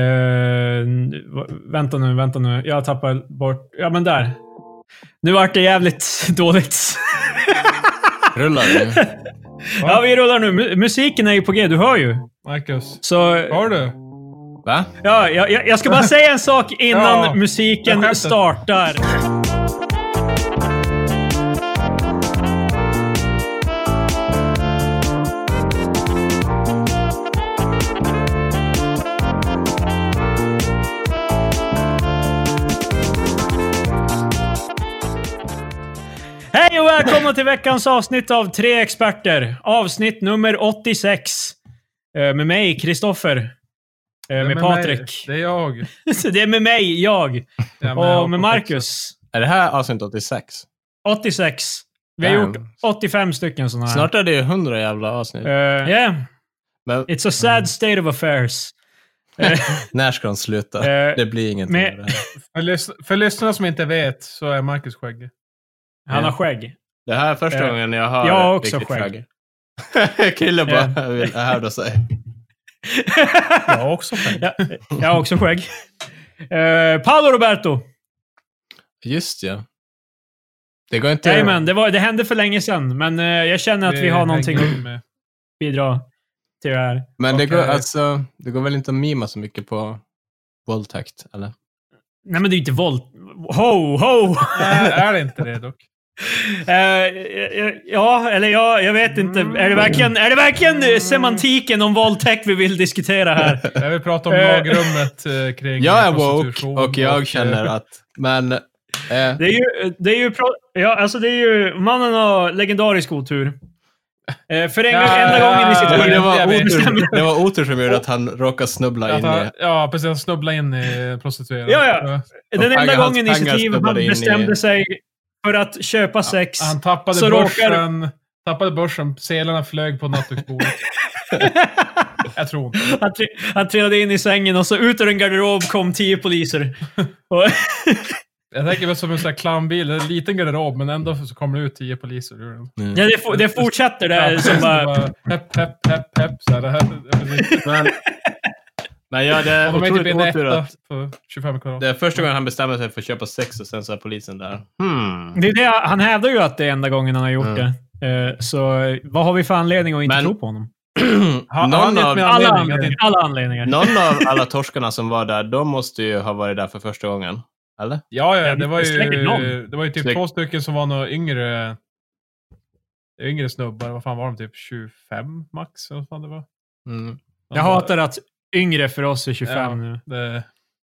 V- vänta nu, vänta nu. Jag tappar bort... Ja, men där. Nu vart det jävligt dåligt. Rullar det? ja, vi rullar nu. Mu- Musiken är ju på G, du hör ju. Marcus. Så... Har du? Va? Ja, jag, jag ska bara säga en sak innan Ja, musiken startar. Välkomna till veckans avsnitt av Tre Experter. Avsnitt nummer 86. Eh, Med mig, Kristoffer. Eh, Med mig. Patrik. Det är jag. Det är med mig, jag. Ja, jag Och med Marcus. Är det här avsnitt 86? 86. Vi har Damn. gjort 85 stycken sådana här. Snart är det ju 100 jävla avsnitt. Uh, yeah, Men it's a sad state of affairs. När ska de sluta? Eh, det blir ingenting med- med det här. För, lys- för lyssnarna som inte vet så är Marcus skäggig. han har skägg. Det här är första Eh, gången jag har jag har också riktigt skägg. skägg. Krille bara vill hävda sig. Jag har också skägg. Ja, jag har också skägg. Uh, Paolo Roberto. Just ja. Det går inte... Jajamän, det, var, det hände för länge sedan, men eh, jag känner att vi har någonting att med. bidra till det här. Men det, går, Okej. alltså, det går väl inte att mima så mycket på våldtäkt, eller? Nej, men det är ju inte våld. Ho, ho! Nej, är det inte det dock? Eh, ja, eller ja, jag vet inte. Är det verkligen, är det verkligen eh, semantiken om våldtäkt vi vill diskutera här? Jag vill prata om Eh. lagrummet eh, kring Jag är woke prostitution och jag eh, känner att... Men... Eh, Det är ju, det är ju, ja, alltså det är ju, mannen har legendarisk otur. Eh, för en, Ja, enda gången i sitt liv. det, var otur, det var otur som gjorde att han råkade snubbla in han, i... ja, precis. Han snubblade in i prostituerad. Ja, ja. Den enda gången i sitt liv han bestämde sig för att köpa sex. Han tappade Så råkar- börsen. Tappade börsen. Sedlarna flög på nattduksbordet. jag tror inte. Han, tri- han trillade in i sängen och så ut ur en garderob kom tio poliser. Jag tänker väl som en sån här clownbil. En liten garderob, men ändå så kommer det ut tio poliser ur den. Mm. ja, det, det fortsätter där. Ja, som bara, Hepp, hepp, hepp, hepp. Så här, det här, Men, men ja, det är och de är typ otroligt otur etta att på 25 kvadrat. det är första gången han bestämmer sig för att köpa sex och sen så är polisen där. Hmm. det är det, han hävdar ju att det är enda gången han har gjort Mm. det. Eh, så vad har vi för anledning att inte Men- tro på honom? Har- någon, av, Alla anledningar. Alla anledningar. någon av alla torskarna som var där, de måste ju ha varit där för första gången. Eller? Ja, ja, det var ju, det var ju typ Säkert. två stycken som var några yngre, yngre snubbar. Vad fan var de? Typ 25 max? Vad fan det var. Mm. Jag hatar att yngre för oss är 25 Ja, nu. det,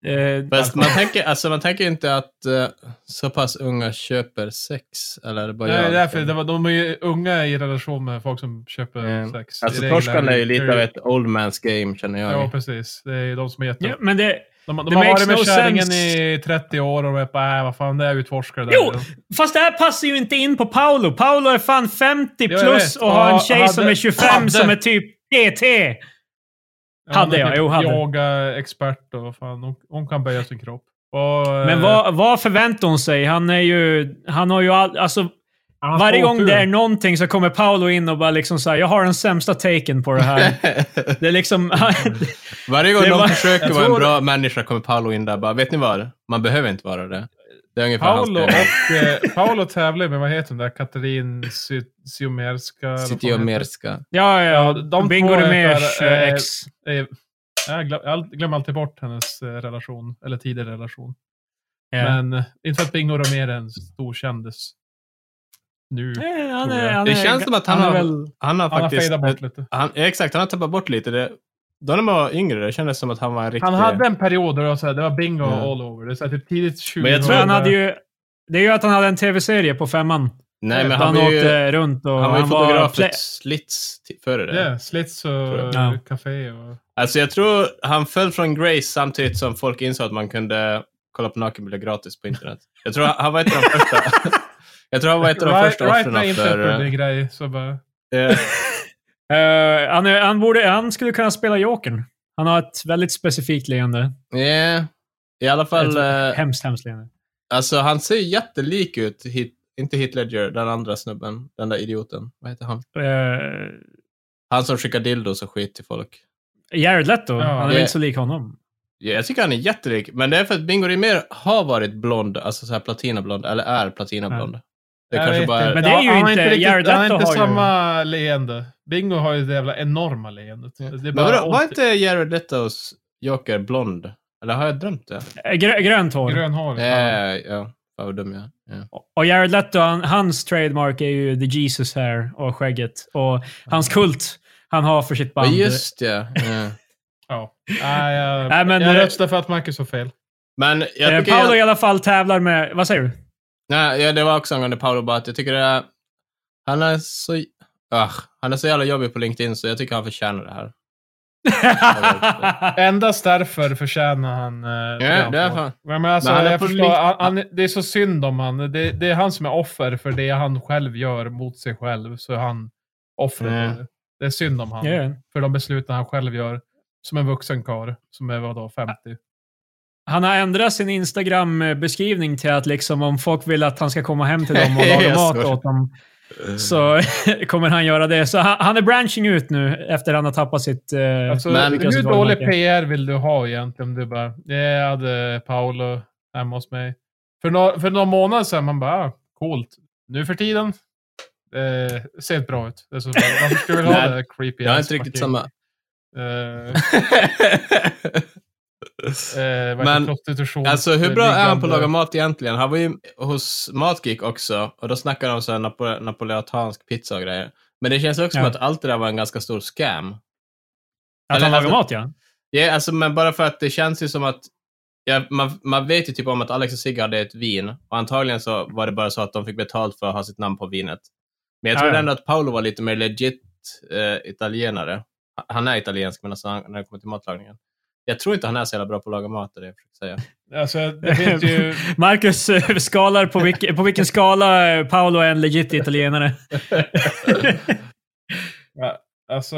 Eh, Fast man tänker, alltså man tänker inte att eh, så pass unga köper sex, eller är det bara nej, jag? därför, det var, de är ju unga i relation med folk som köper Mm. sex. Alltså torskarna är ju lite av ett old man's game, känner jag. Ja, precis. Det är de som har gett ja, men det, De, de har varit med no kärringen i 30 år och de är bara, äh, vad fan, det är utforskare där. Jo! Fast det här passar ju inte in på Paolo. Paolo är fan 50 jag plus och har en tjej hade- som är 25 hade- som är typ DT. Ja, Hade jag, typ jo, hade. Yoga-expert och vad fan, hon, hon kan böja sin kropp. Och, Men eh, vad, vad förväntar hon sig? Han är ju... Han har ju all, alltså, han varje gång tur. det är någonting så kommer Paolo in och bara liksom såhär, jag har den sämsta taken på det här. det är liksom... Varje gång Det någon var- försöker vara en bra människa kommer Paolo in där bara, vet ni vad? Man behöver inte vara det. Det är ungefär Paolo och eh, Paolo tävlar med, vad heter hon där, Katarin heter Cityomerska. ja, ja. Ja, de Bingo Rimérs där, eh, ex. det? Eh, Jag glöm- jag glömmer alltid bort hennes eh, relation, eller tidigare relation. Ja. Men eh, inte för att Bingo Rimér är en stor kändis. Nu. Eh, han är, han Det är, känns som att han, är har, väl... han har Han har faktiskt... bort lite. han, exakt, han har tappat bort lite. Det, då när man var yngre, det kändes som att han var en riktig... Han hade en period där det var, så här, det var bingo Ja. all over. Det är så här, typ tidigt 20 Men jag tror han hade ju... Det är ju att han hade en tv-serie på femman. Nej, men han han var ju, åkte runt och han var ju fotograf för Slits före det. Ja, Slits och Ja. café och... Alltså jag tror han föll från Grace samtidigt som folk insåg att man kunde kolla på nakenbilder gratis på internet. Jag tror han var ett av de första. jag tror han var ett av de Right, första right offren när internet för... blev en eh, grej så bara... eh, Eh, han, är, han, borde, han skulle kunna spela Jokern. Han har ett väldigt specifikt leende. yeah. I alla fall, Ett eh, hemskt, hemskt leende. alltså han ser jättelik ut. Hit, inte Heath Ledger, den andra snubben. Den där idioten. Vad heter han? Uh, Han som skickar dildos och skit till folk. Jared Leto, Ja. han är Det- inte så lik honom. Ja, jag tycker han är jättelik, men det är för att Bingo Rimér har varit blond, alltså så här platinablond, eller är platinablond. Det Jag kanske bara inte. är... Men det är ju har inte- riktigt- Jared Han har Leto inte har ju- samma leende. Bingo har ju det jävla enorma leendet. Det är Men bara vadå, var 80 inte Jared Letos Joker blond? Eller har jag drömt det? Eh, Grö, grönt hår. grönhårig. Ja, Ja. ja, ja. Fan vad dum jag ja. Och Jared Leto, han, hans trademark är ju the Jesus hair och skägget. Och hans kult han har för sitt Ja, band. just ja. ja. Ja. Nej, jag, Nej, men, jag eh, röstar för att Marcus har fel. Men jag Eh. Paolo i jag, alla fall tävlar med... Vad säger du? Nej, ja, det var också angående Paolo bara att jag tycker det är... Han är så... Ah, han är så jävla jobbig på LinkedIn så jag tycker han förtjänar det här. Endast därför förtjänar han... Eh, Ja, det är fan. Men, men alltså, Men han är jag förstår, link- han, han, det är så synd om han. Det, det är han som är offer för det han själv gör mot sig själv. Så är han offret. Mm. det. Är synd om han. Ja. För de besluten han själv gör. Som en vuxen karl Som är vadå, 50? Han har ändrat sin Instagram-beskrivning till att liksom om folk vill att han ska komma hem till dem och laga mat åt dem så kommer han göra det. Så han, han är branching ut nu efter han har tappat sitt... Eh, Alltså, Men- hur dålig. PR vill du ha egentligen? Du bara, jag hade Paolo hemma hos mig. För, no för några månader sedan, man bara, ah, coolt. Nu för tiden, eh, ser inte bra ut. Det är så, bara, varför skulle du ha Nej, det creepy Jag har ass inte riktigt samma... Eh, eh, Men. Alltså hur bra är han på att laga mat egentligen? Han var ju hos Matgeek också och då snackade de om så här napo napoletansk pizza och grejer. Men det känns också Ja. som att allt det där var en ganska stor scam. att han eller lagar alltså- mat, ja. Ja, alltså, men bara för att det känns ju som att ja, man, man vet ju typ om att Alex och Sigge hade ett vin och antagligen så var det bara så att de fick betalt för att ha sitt namn på vinet. Men jag Ja, tror ja. ändå att Paolo var lite mer legit eh, italienare. Han är italiensk, men alltså han, när det kommer till matlagningen. Jag tror inte han är så jävla bra på att laga mat, det är jag. Alltså, det ju... Marcus eh, skalar på, vilk, på vilken skala eh, Paolo är en legit italienare. Ja, alltså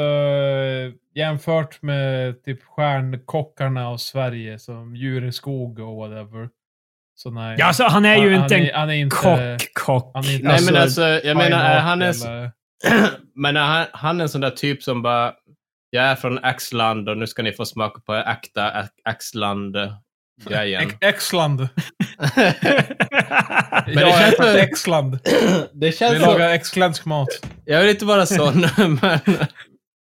jämfört med typ stjärnkockarna av Sverige som Djureskog och whatever. Så nej. ja, alltså, han är ju Han- inte han en är- han är inte- kock-kock. han är inte- Nej, men alltså, jag menar, är han en, eller- men är han, han är en sån där typ som bara, jag är från Axland och nu ska ni få smaka på äkta Ax- Axland-grejen. Ex- Exland. det jag är från det Vi känns lagar exländsk mat. jag vill inte vara sån, men...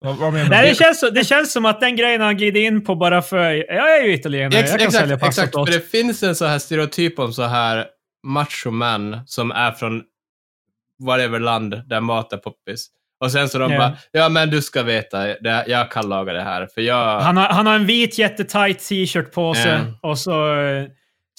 Vad, vad menar Nej, det känns, det känns som att den grejen han glider in på bara för... Jag är ju italienare. Ex, jag kan sälja exakt, pasta exakt. åt För det finns en så här stereotyp om så här machomän som är från whatever land där mat är poppis. Och sen så de Ja. bara, ja men du ska veta, det, jag kan laga det här. För jag... Han har, han har en vit jättetight t-shirt på sig Ja. och så eh,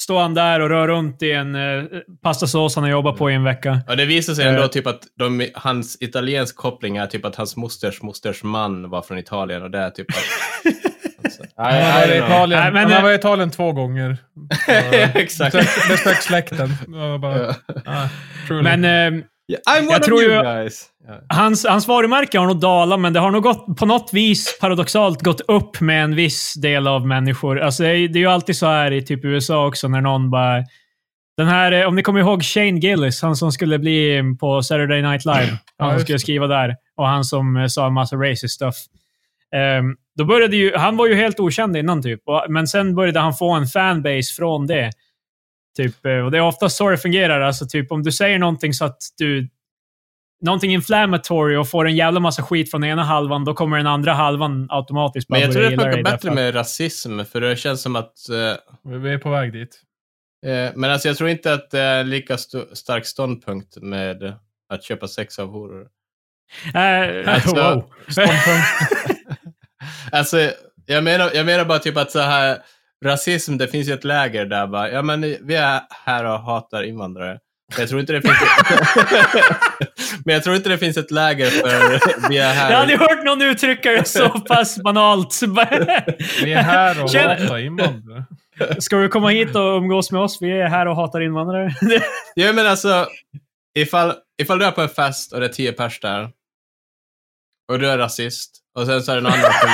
står han där och rör runt i en eh, pastasås han har jobbat på i en vecka. Och det visar sig ändå Eh. typ att de, hans italiensk koppling är typ att hans mosters mosters man var från Italien och det är typ att... alltså, Han varit i Italien, Nej, men- han har varit i Italien två gånger. Exakt. Besök- släkten. Bara, Ja. ah. Men eh, I'm one Jag of tror you guys. Hans, hans varumärke har nog dalat, men det har nog gått, på något vis paradoxalt gått upp med en viss del av människor. Alltså, det, är, det är ju alltid så här i typ USA också, när någon bara... Den här, eh, om ni kommer ihåg Shane Gillis, han som skulle bli på Saturday Night Live. Han som skulle skriva där. Och han som eh, sa en massa racist stuff. Ehm, då började ju, han var ju helt okänd innan, typ. Men sen började han få en fanbase från det. Typ, eh, och det är ofta så det fungerar. Alltså, typ, om du säger någonting så att du... Någonting inflammatory och får en jävla massa skit från ena halvan, då kommer den andra halvan automatiskt Men jag tror det funkar bättre att- med rasism, för det känns som att... eh, Vi är på väg dit. Eh, Men alltså jag tror inte att det är en lika st- stark ståndpunkt med att köpa sex av horor. Eh, Alltså- wow. alltså, jag menar, jag menar bara typ att så här, rasism, det finns ju ett läger där bara, ja men vi är här och hatar invandrare. Men Jag tror inte det finns Men jag tror inte det finns ett läger för vi är Jag har här. aldrig hört någon uttrycka det så pass banalt. Vi är här och Tjena. hatar invandrare. Ska du komma hit och umgås med oss? Vi är här och hatar invandrare. Ja men alltså, ifall, ifall du är på en fest och det är tio pers där och du är rasist och sen så är det någon annan som,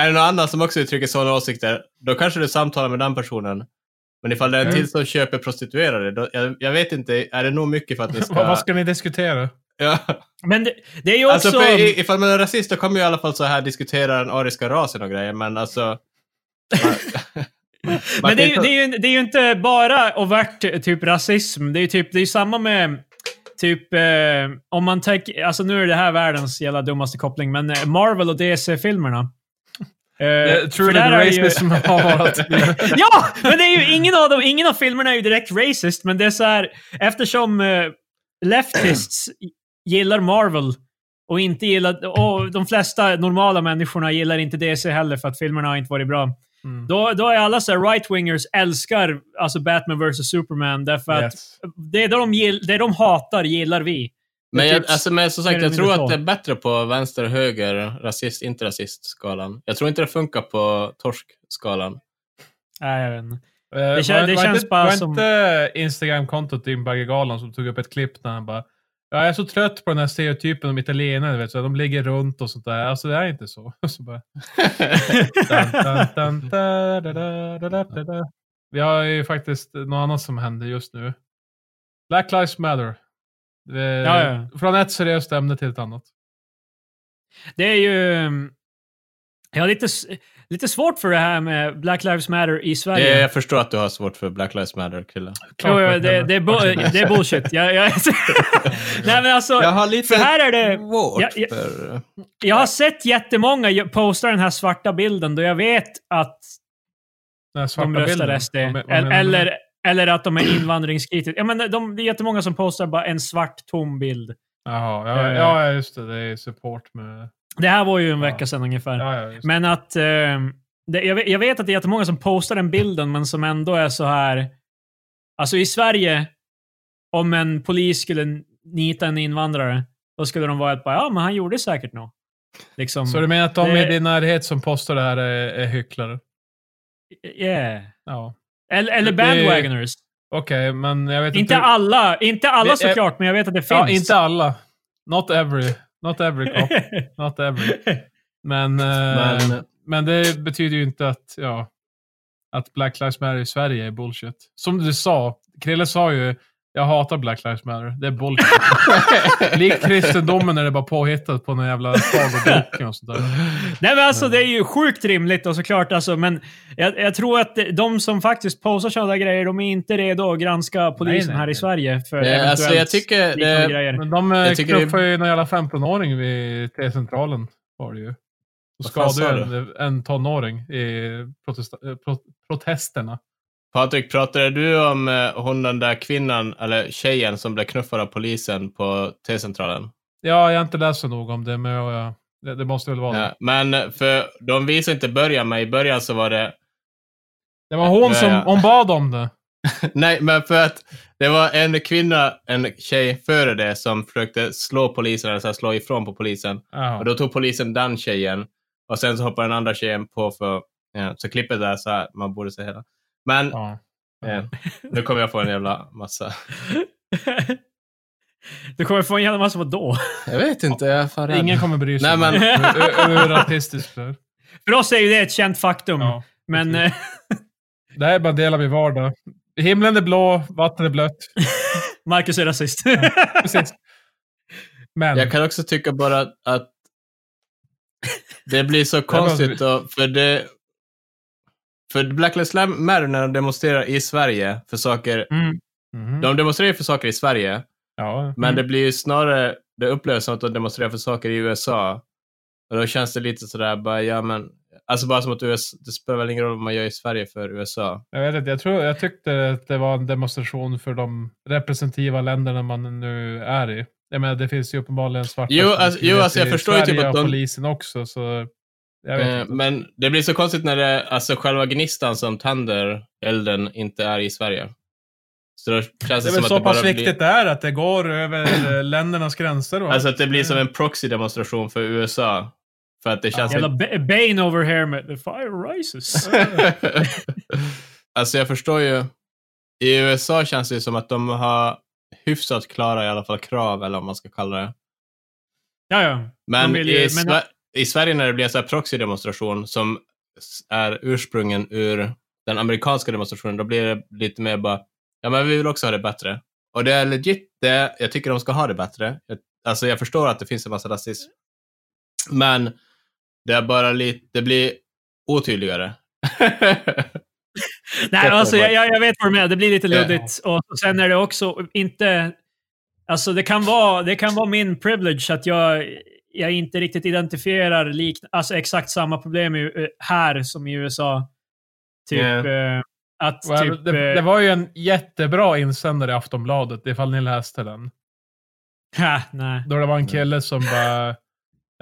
är det någon annan som också uttrycker sådana åsikter, då kanske du samtalar med den personen. Men ifall det är en Mm. till som köper prostituerade, då, jag, jag vet inte, är det nog mycket för att ni ska... Vad ska ni diskutera? ja. Men det, det är ju också... Alltså för i- ifall man är rasist då kommer ju i alla fall så här diskutera den ariska rasen och grejer, men alltså Men det är, ju, det, är ju, det är ju inte bara overt typ rasism. Det är ju typ, det är samma med typ, eh, om man tänker, alltså nu är det här världens jävla dummaste koppling, men eh, Marvel och DC-filmerna. Uh, är det ju- racism har varit... ja! Men det är ju ingen av dem, ingen av filmerna är ju direkt racist, men det är så här, eftersom eh, leftists gillar Marvel och inte gillar, och de flesta normala människorna gillar inte DC heller för att filmerna har inte varit bra. Mm. Då, då är alla så här right-wingers älskar alltså Batman vs Superman därför att Yes. det, de gill, det de hatar gillar vi. Men, jag, alltså, men som sagt, jag tror att det är bättre på vänster, höger, rasist, inte rasist-skalan. Jag tror inte det funkar på torsk-skalan. Nej, jag vet inte. Eh, Det kän- var- det var känns inte, bara var som- inte Instagram-kontot din Baggegalan som tog upp ett klipp när han bara Ja, jag är så trött på den här stereotypen om italienare, vet du. De ligger runt och sånt där. Alltså det är inte så. så bara. Vi har ju faktiskt något annat som händer just nu. Black Lives Matter. Det, Ja, ja. Från ett seriöst ämne till ett annat. Det är ju... mm, Jag har lite, lite svårt för det här med Black Lives Matter i Sverige. Det, jag förstår att du har svårt för Black Lives Matter, Krille. Jo, jo, det, det, är bu- det är bullshit. Jag, jag, Nej, men alltså, har lite för här är det... svårt Ja, ja. för... Jag har sett jättemånga posta den här svarta bilden då jag vet att Den svarta de röstar bilden. SD. Vad vad Eller? Eller, att de är invandringskritiska. Ja, men de, det är jättemånga som postar bara en svart tom bild. Jaha, ja, Eh. ja, just det. Det är support med... Det här var ju en Ja. vecka sedan ungefär. Ja, ja. Men att... Eh, det, jag, vet, jag vet att det är jättemånga som postar den bilden, men som ändå är så här... Alltså i Sverige, om en polis skulle nita en invandrare, då skulle de vara ett bara, ja men han gjorde säkert nog. Liksom, Så du menar att de det- i din närhet som postar det här är, är hycklare? yeah. Ja. Eller, eller bandwagoners. Okej, men jag vet Inte hur- alla, inte alla Det är- såklart, men jag vet att det finns. Ja, inte alla. Not every. Not every cop. Not every. Men, eh, men, Men det betyder ju inte att, ja, att Black Lives Matter i Sverige är bullshit. Som du sa, Krille sa ju, jag hatar Black Lives Matter. Det är bullshit. Likt kristendomen är det bara påhittat på någon jävla sagoboken och sånt där. Nej men alltså det är ju sjukt rimligt och såklart alltså, men jag, jag tror att de som faktiskt postar sådana där grejer, de är inte redo att granska polisen nej, här i nej. Sverige för Nej, eventuellt alltså, jag tycker det- grejer. Men de eh, tycker det- knuffar ju någon jävla 15-åring vid T-centralen. Var det ju. Och skadade en, en tonåring i protesta, eh, pro, protesterna. Patrik, pratade du om eh, hon den där kvinnan, eller tjejen, som blev knuffad av polisen på T-centralen? Ja, jag har inte läst så nog om det, men jag, det, det måste väl vara det. Ja, men eh, för de visar inte början, men i början så var det... Det var hon som, hon bad om det. Nej, men för att det var en kvinna, en tjej före det, som försökte slå polisen, eller så här, slå ifrån på polisen. Jaha. Och då tog polisen den tjejen. Och sen så hoppade den andra tjejen på för... Ja, så klippet är så här, man borde se hela. Men Ja. ja, nu kommer jag få en jävla massa... du kommer få en jävla massa vadå? Jag vet inte, jag är fan rädd. Ingen kommer bry sig Nej, men-. Hur- hur- hur. För oss är ju det ett känt faktum. Ja. men eh, Det här är bara en del av min vardag. Himlen är blå, vattnet är blött. Marcus är rasist. Precis. Men, Jag kan också tycka bara att, att det blir så konstigt då, för det... För Black Lives Matter när de demonstrerar i Sverige för saker... mm. Mhm. De demonstrerar för saker i Sverige, ja. men Mm. det blir ju snarare... Det upplevs som att de demonstrerar för saker i USA. Och då känns det lite sådär bara, ja men... Alltså bara som att USA, det spelar väl ingen roll vad man gör i Sverige för USA. Jag vet inte, jag, tror, jag tyckte att det var en demonstration för de representativa länderna man nu är i. Jag menar, det finns ju uppenbarligen svarta Jo, alltså- jo, alltså, jag förstår ju typ att och de- polisen också, så Eh, men det blir så konstigt när det, alltså själva gnistan som tänder elden inte är i Sverige. Så då det, Det är väl så pass blir... viktigt det är att det går över ländernas gränser. Och Alltså allt. att det blir som en proxy-demonstration för USA. För att det känns... Jävla Ba- Bane over here med The Fire Rises. alltså jag förstår ju. I USA känns det som att de har hyfsat klara i alla fall krav, eller vad man ska kalla det. ja, ja. Men, De ju- i, men- i Sverige när det blir en sån här proxy-demonstration som är ursprungen ur den amerikanska demonstrationen, då blir det lite mer bara, ja men vi vill också ha det bättre. Och det är legit det, jag tycker de ska ha det bättre. Jag, alltså jag förstår att det finns en massa rasism. Men det är bara lite, det blir otydligare. Nej, alltså, jag, jag vet vad du menar. Det blir lite luddigt. Och sen är det också inte... Alltså det kan vara, det kan vara min privilege att jag, jag inte riktigt identifierar lik, alltså exakt samma problem i, här som i USA. Typ eh, att Well, typ... det, eh, det var ju en jättebra insändare i Aftonbladet, ifall ni läste den. ha, nej. Då det var en kille som bara...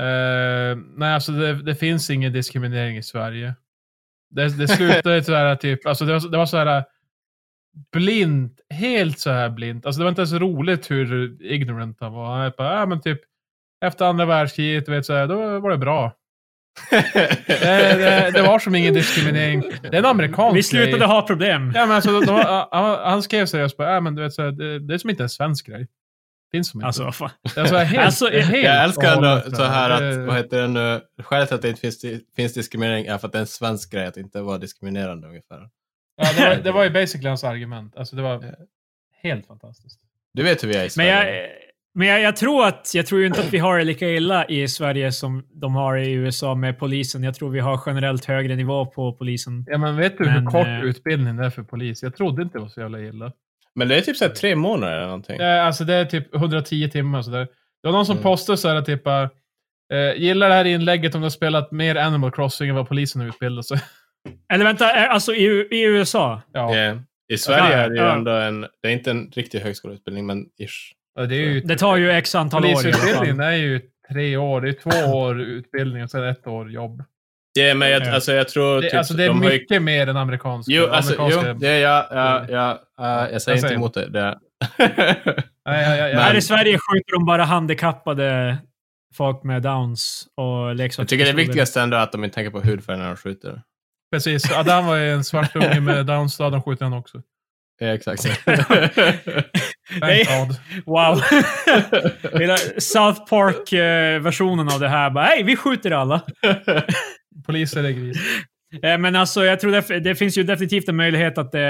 Eh, nej, alltså det, det finns ingen diskriminering i Sverige. Det, det slutade sådär typ, alltså det var, det var så här blint, helt så här blint. Alltså det var inte ens roligt hur ignorant han var. Han bara, ja men typ efter andra världskriget, du vet så här, då var det bra. Det, det, det var som ingen diskriminering. Det är en amerikansk Vi slutade grej. ha problem. Ja, men alltså, då, han, han skrev seriöst bara, ja men du vet så här, det, det är som inte en svensk grej. Finns som inte. Alltså, vad fan. Det är så här helt, Alltså, jag helt Jag älskar ändå så här det- att, vad heter det nu, skälet till att det inte finns, finns diskriminering är för att det är en svensk grej att inte vara diskriminerande ungefär. Ja, det, var, det var ju basically hans argument. Alltså det var helt fantastiskt. Du vet hur vi är i Men, Sverige. jag, men jag, jag tror att jag tror ju inte att vi har det lika illa i Sverige som de har i USA med polisen. Jag tror vi har generellt högre nivå på polisen. Ja, men vet du Men, hur kort eh, utbildningen är för polis? Jag trodde inte det var så jävla illa. Men det är typ så här tre månader eller någonting. Eh, alltså det är typ 110 timmar och sådär. Det var någon som Mm. postade så här typ eh, gillar det här inlägget om du har spelat mer Animal Crossing än vad polisen har utbildat sig. Eller vänta, är- alltså i, i USA? ja, Eh, I Sverige Ja, är det ju ja. ändå en, det är inte en riktig högskoleutbildning, men ish. Det är ju... Det tar ju x antal år i alla Polisutbildningen är ju tre år. Det är två år utbildning och sen ett år jobb. Ja, men jag, Ja. alltså jag tror Det, typ, alltså det är de har ju mycket mer än amerikanska. Jo, alltså, jo amerikanska det är jag, jag, jag, äh, jag säger Jag inte säger- emot det. det. Nej, ja, ja, ja. Här i Sverige skjuter de bara handikappade folk med downs och leksaker. jag tycker det viktigaste ändå är att de inte tänker på hudfärg när de skjuter. Precis. Adam var ju en svart unge med Downs, då hade de skjutit han också. Ja, exakt. Nej. Thank God. Wow! Hela South Park-versionen av det här. Bara, Hej, vi skjuter alla. Poliser är gris. Eh, Men alltså, jag tror det, det finns ju definitivt en möjlighet att eh,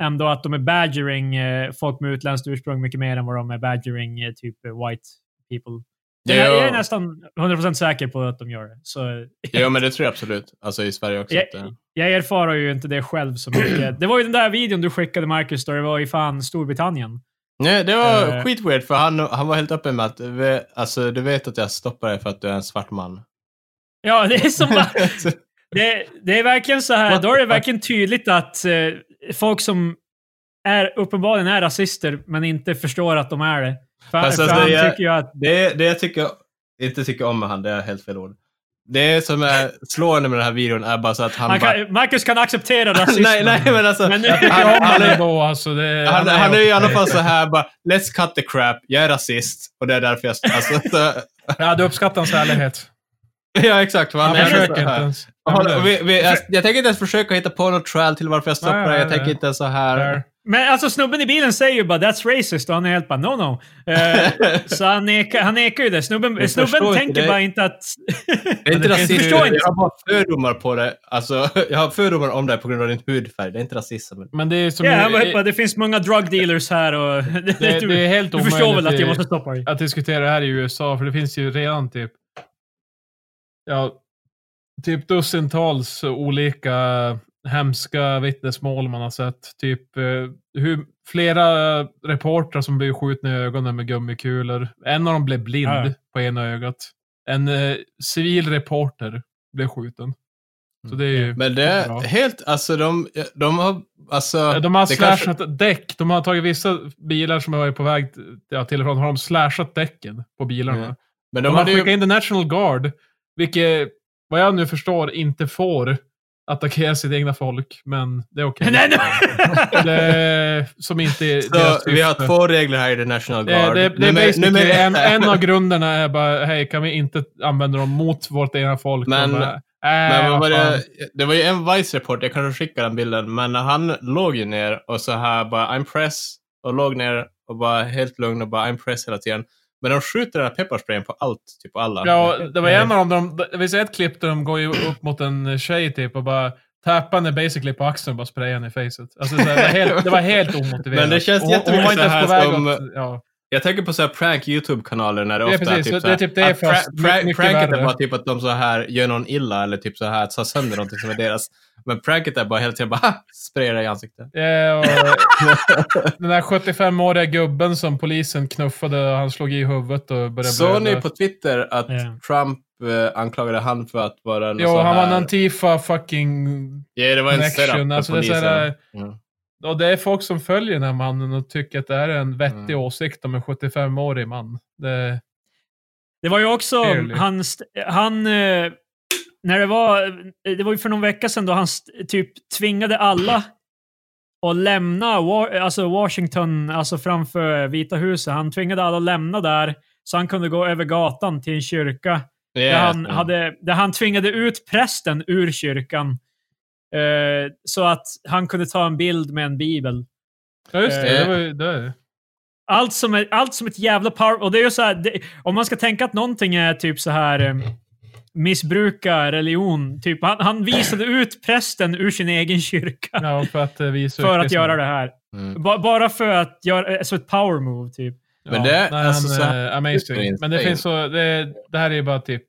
ändå att de är badgering eh, folk med utländskt ursprung mycket mer än vad de är badgering eh, typ eh, white people. Det, Jo. jag är nästan 100% säker på att de gör det. Så, jo, men det tror jag absolut. Alltså i Sverige också. Ja, att det- jag erfarar ju inte det själv så mycket. Det var ju den där videon du skickade Marcus, då det var i fan Storbritannien. Nej, det var Eh. skitweird för han, han var helt öppen med att alltså, du vet att jag stoppar dig för att du är en svart man. Ja, det är som det, det är verkligen så här, då är det verkligen tydligt att eh, folk som är uppenbarligen är rasister, men inte förstår att de är det. För, Fast för alltså, han jag- tycker ju att... det, det jag tycker, inte tycker om med han, det är helt fel ord. Det som är slående med den här videon är bara så att han, Han bara... kan, Marcus kan acceptera rasismen. nej, nej, men alltså. Men- tycker han, han, han är, ändå. Alltså, det, han, han är ju i alla fall så här bara, let's cut the crap, jag är rasist och det är därför jag... Alltså, så, Ja, du uppskattar hans ärlighet. ja, exakt. Han Han är försöker så inte här. ens. Han, vi, vi, jag, jag tänker inte ens försöka hitta på något trial till varför jag stoppar Nej, dig. Jag nej, tänker nej. inte ens så här... Men alltså snubben i bilen säger ju bara “That's racist” och han är helt bara “No, no”. Eh, så han nekar, han nekar ju det. Snubben, Jag snubben tänker det. bara inte att... Det är inte rasism. förstår inte. Jag har bara fördomar på det. Alltså, jag har fördomar om det på grund av din hudfärg. Det är inte rasism. Men det är som... Ja, han i- bara, bara, det finns många drug dealers här och... det, du, det är helt du förstår väl att jag måste stoppa dig? att diskutera det här i USA, för det finns ju redan typ ja, typ dussintals olika hemska vittnesmål man har sett. Typ eh, hur flera reportrar som blev skjutna i ögonen med gummikulor. En av dem blev blind Ja. på ena ögat. En eh, civil reporter blev skjuten. Så det är ju... Men det är bra. helt, alltså de, de har, alltså... De har slashat kanske- däck. De har tagit vissa bilar som har varit på väg ja, till och från, har de slashat däcken på bilarna. Ja. Men De, de har skickat ju... in The National Guard, vilket vad jag nu förstår inte får attackera sitt egna folk, men det är okej. nej, nej. Det är, som inte är Så vi har två regler här i The National Det, Guard. det, det är Nummer- en, en av grunderna är bara, hej, kan vi inte använda dem mot vårt egna folk? Men- bara, äh, Men vad var det, det var ju en Vice-report, jag kanske skickar den bilden, men han låg ju ner och så här bara I'm press och låg ner och bara helt lugn och bara I'm press hela tiden. Men de skjuter den här pepparsprayen på allt, typ på alla. Ja, det var en av dem, de, det finns ett klipp där de går upp mot en tjej typ och bara tappar henne basically på axeln och bara sprayar henne i facet. Alltså, det, var helt, det var helt omotiverat. Men det känns jättemycket inte så ens här på väg som- ja. Jag tänker på så här prank YouTube-kanaler när det Ja, ofta precis. är typ Det så är här, typ det att fast pra- pra- Pranket är bara typ att de så här gör någon illa eller typ så här tar sönder någonting som är deras. Men pranket är bara hela tiden bara sprayar i ansiktet. Ja, och den där 75-åriga gubben som polisen knuffade och han slog i huvudet och började Såg ni på Twitter att Ja. Trump eh, anklagade han för att vara någon Jo, han var en här... Antifa fucking Ja, det var en setup Alltså det, är här, Ja. och det är folk som följer den här mannen och tycker att det här är en vettig Mm. åsikt om en 75-årig man. Det, Det var ju också han, st- han eh, när det var, det var ju för någon vecka sedan då han typ tvingade alla att lämna Wa- alltså Washington, alltså framför Vita huset. Han tvingade alla att lämna där så han kunde gå över gatan till en kyrka. Där, Ja, han, hade, där han tvingade ut prästen ur kyrkan. Eh, så att han kunde ta en bild med en bibel. ja, just det. Eh. det, var ju, det. Allt som, är, allt som ett jävla power... Och det är ju så här, det, om man ska tänka att någonting är typ så här eh, missbruka religion. Typ, han, han visade ut prästen ur sin egen kyrka Ja, för att eh, visa för att göra det här. Mm. Ba, bara för att göra eh, så ett power move, typ. Ja, Men det- nej, alltså, han, så här- eh, amazing. Men det finns så, det, det här är ju bara typ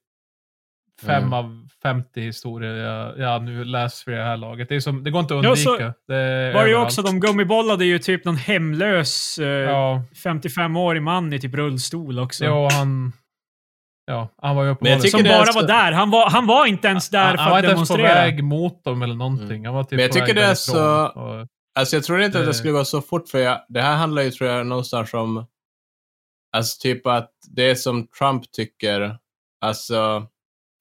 fem Mm. av 50 historier jag, jag nu läst för det här laget. Det, är som, det går inte att Ja, undvika. så det Var ju också, de gummibollade ju typ någon hemlös eh, Ja, 55-årig man i typ rullstol också. ja, han... Ja, han var ju tycker som bara var där. Han var, han var inte ens där han, för han var att inte ens på demonstrera. väg mot dem eller någonting. Han var typ Men jag tycker det är så- Och, Alltså jag tror inte att det Eh. skulle gå så fort för jag, det här handlar ju tror jag någonstans om Alltså typ att det som Trump tycker, alltså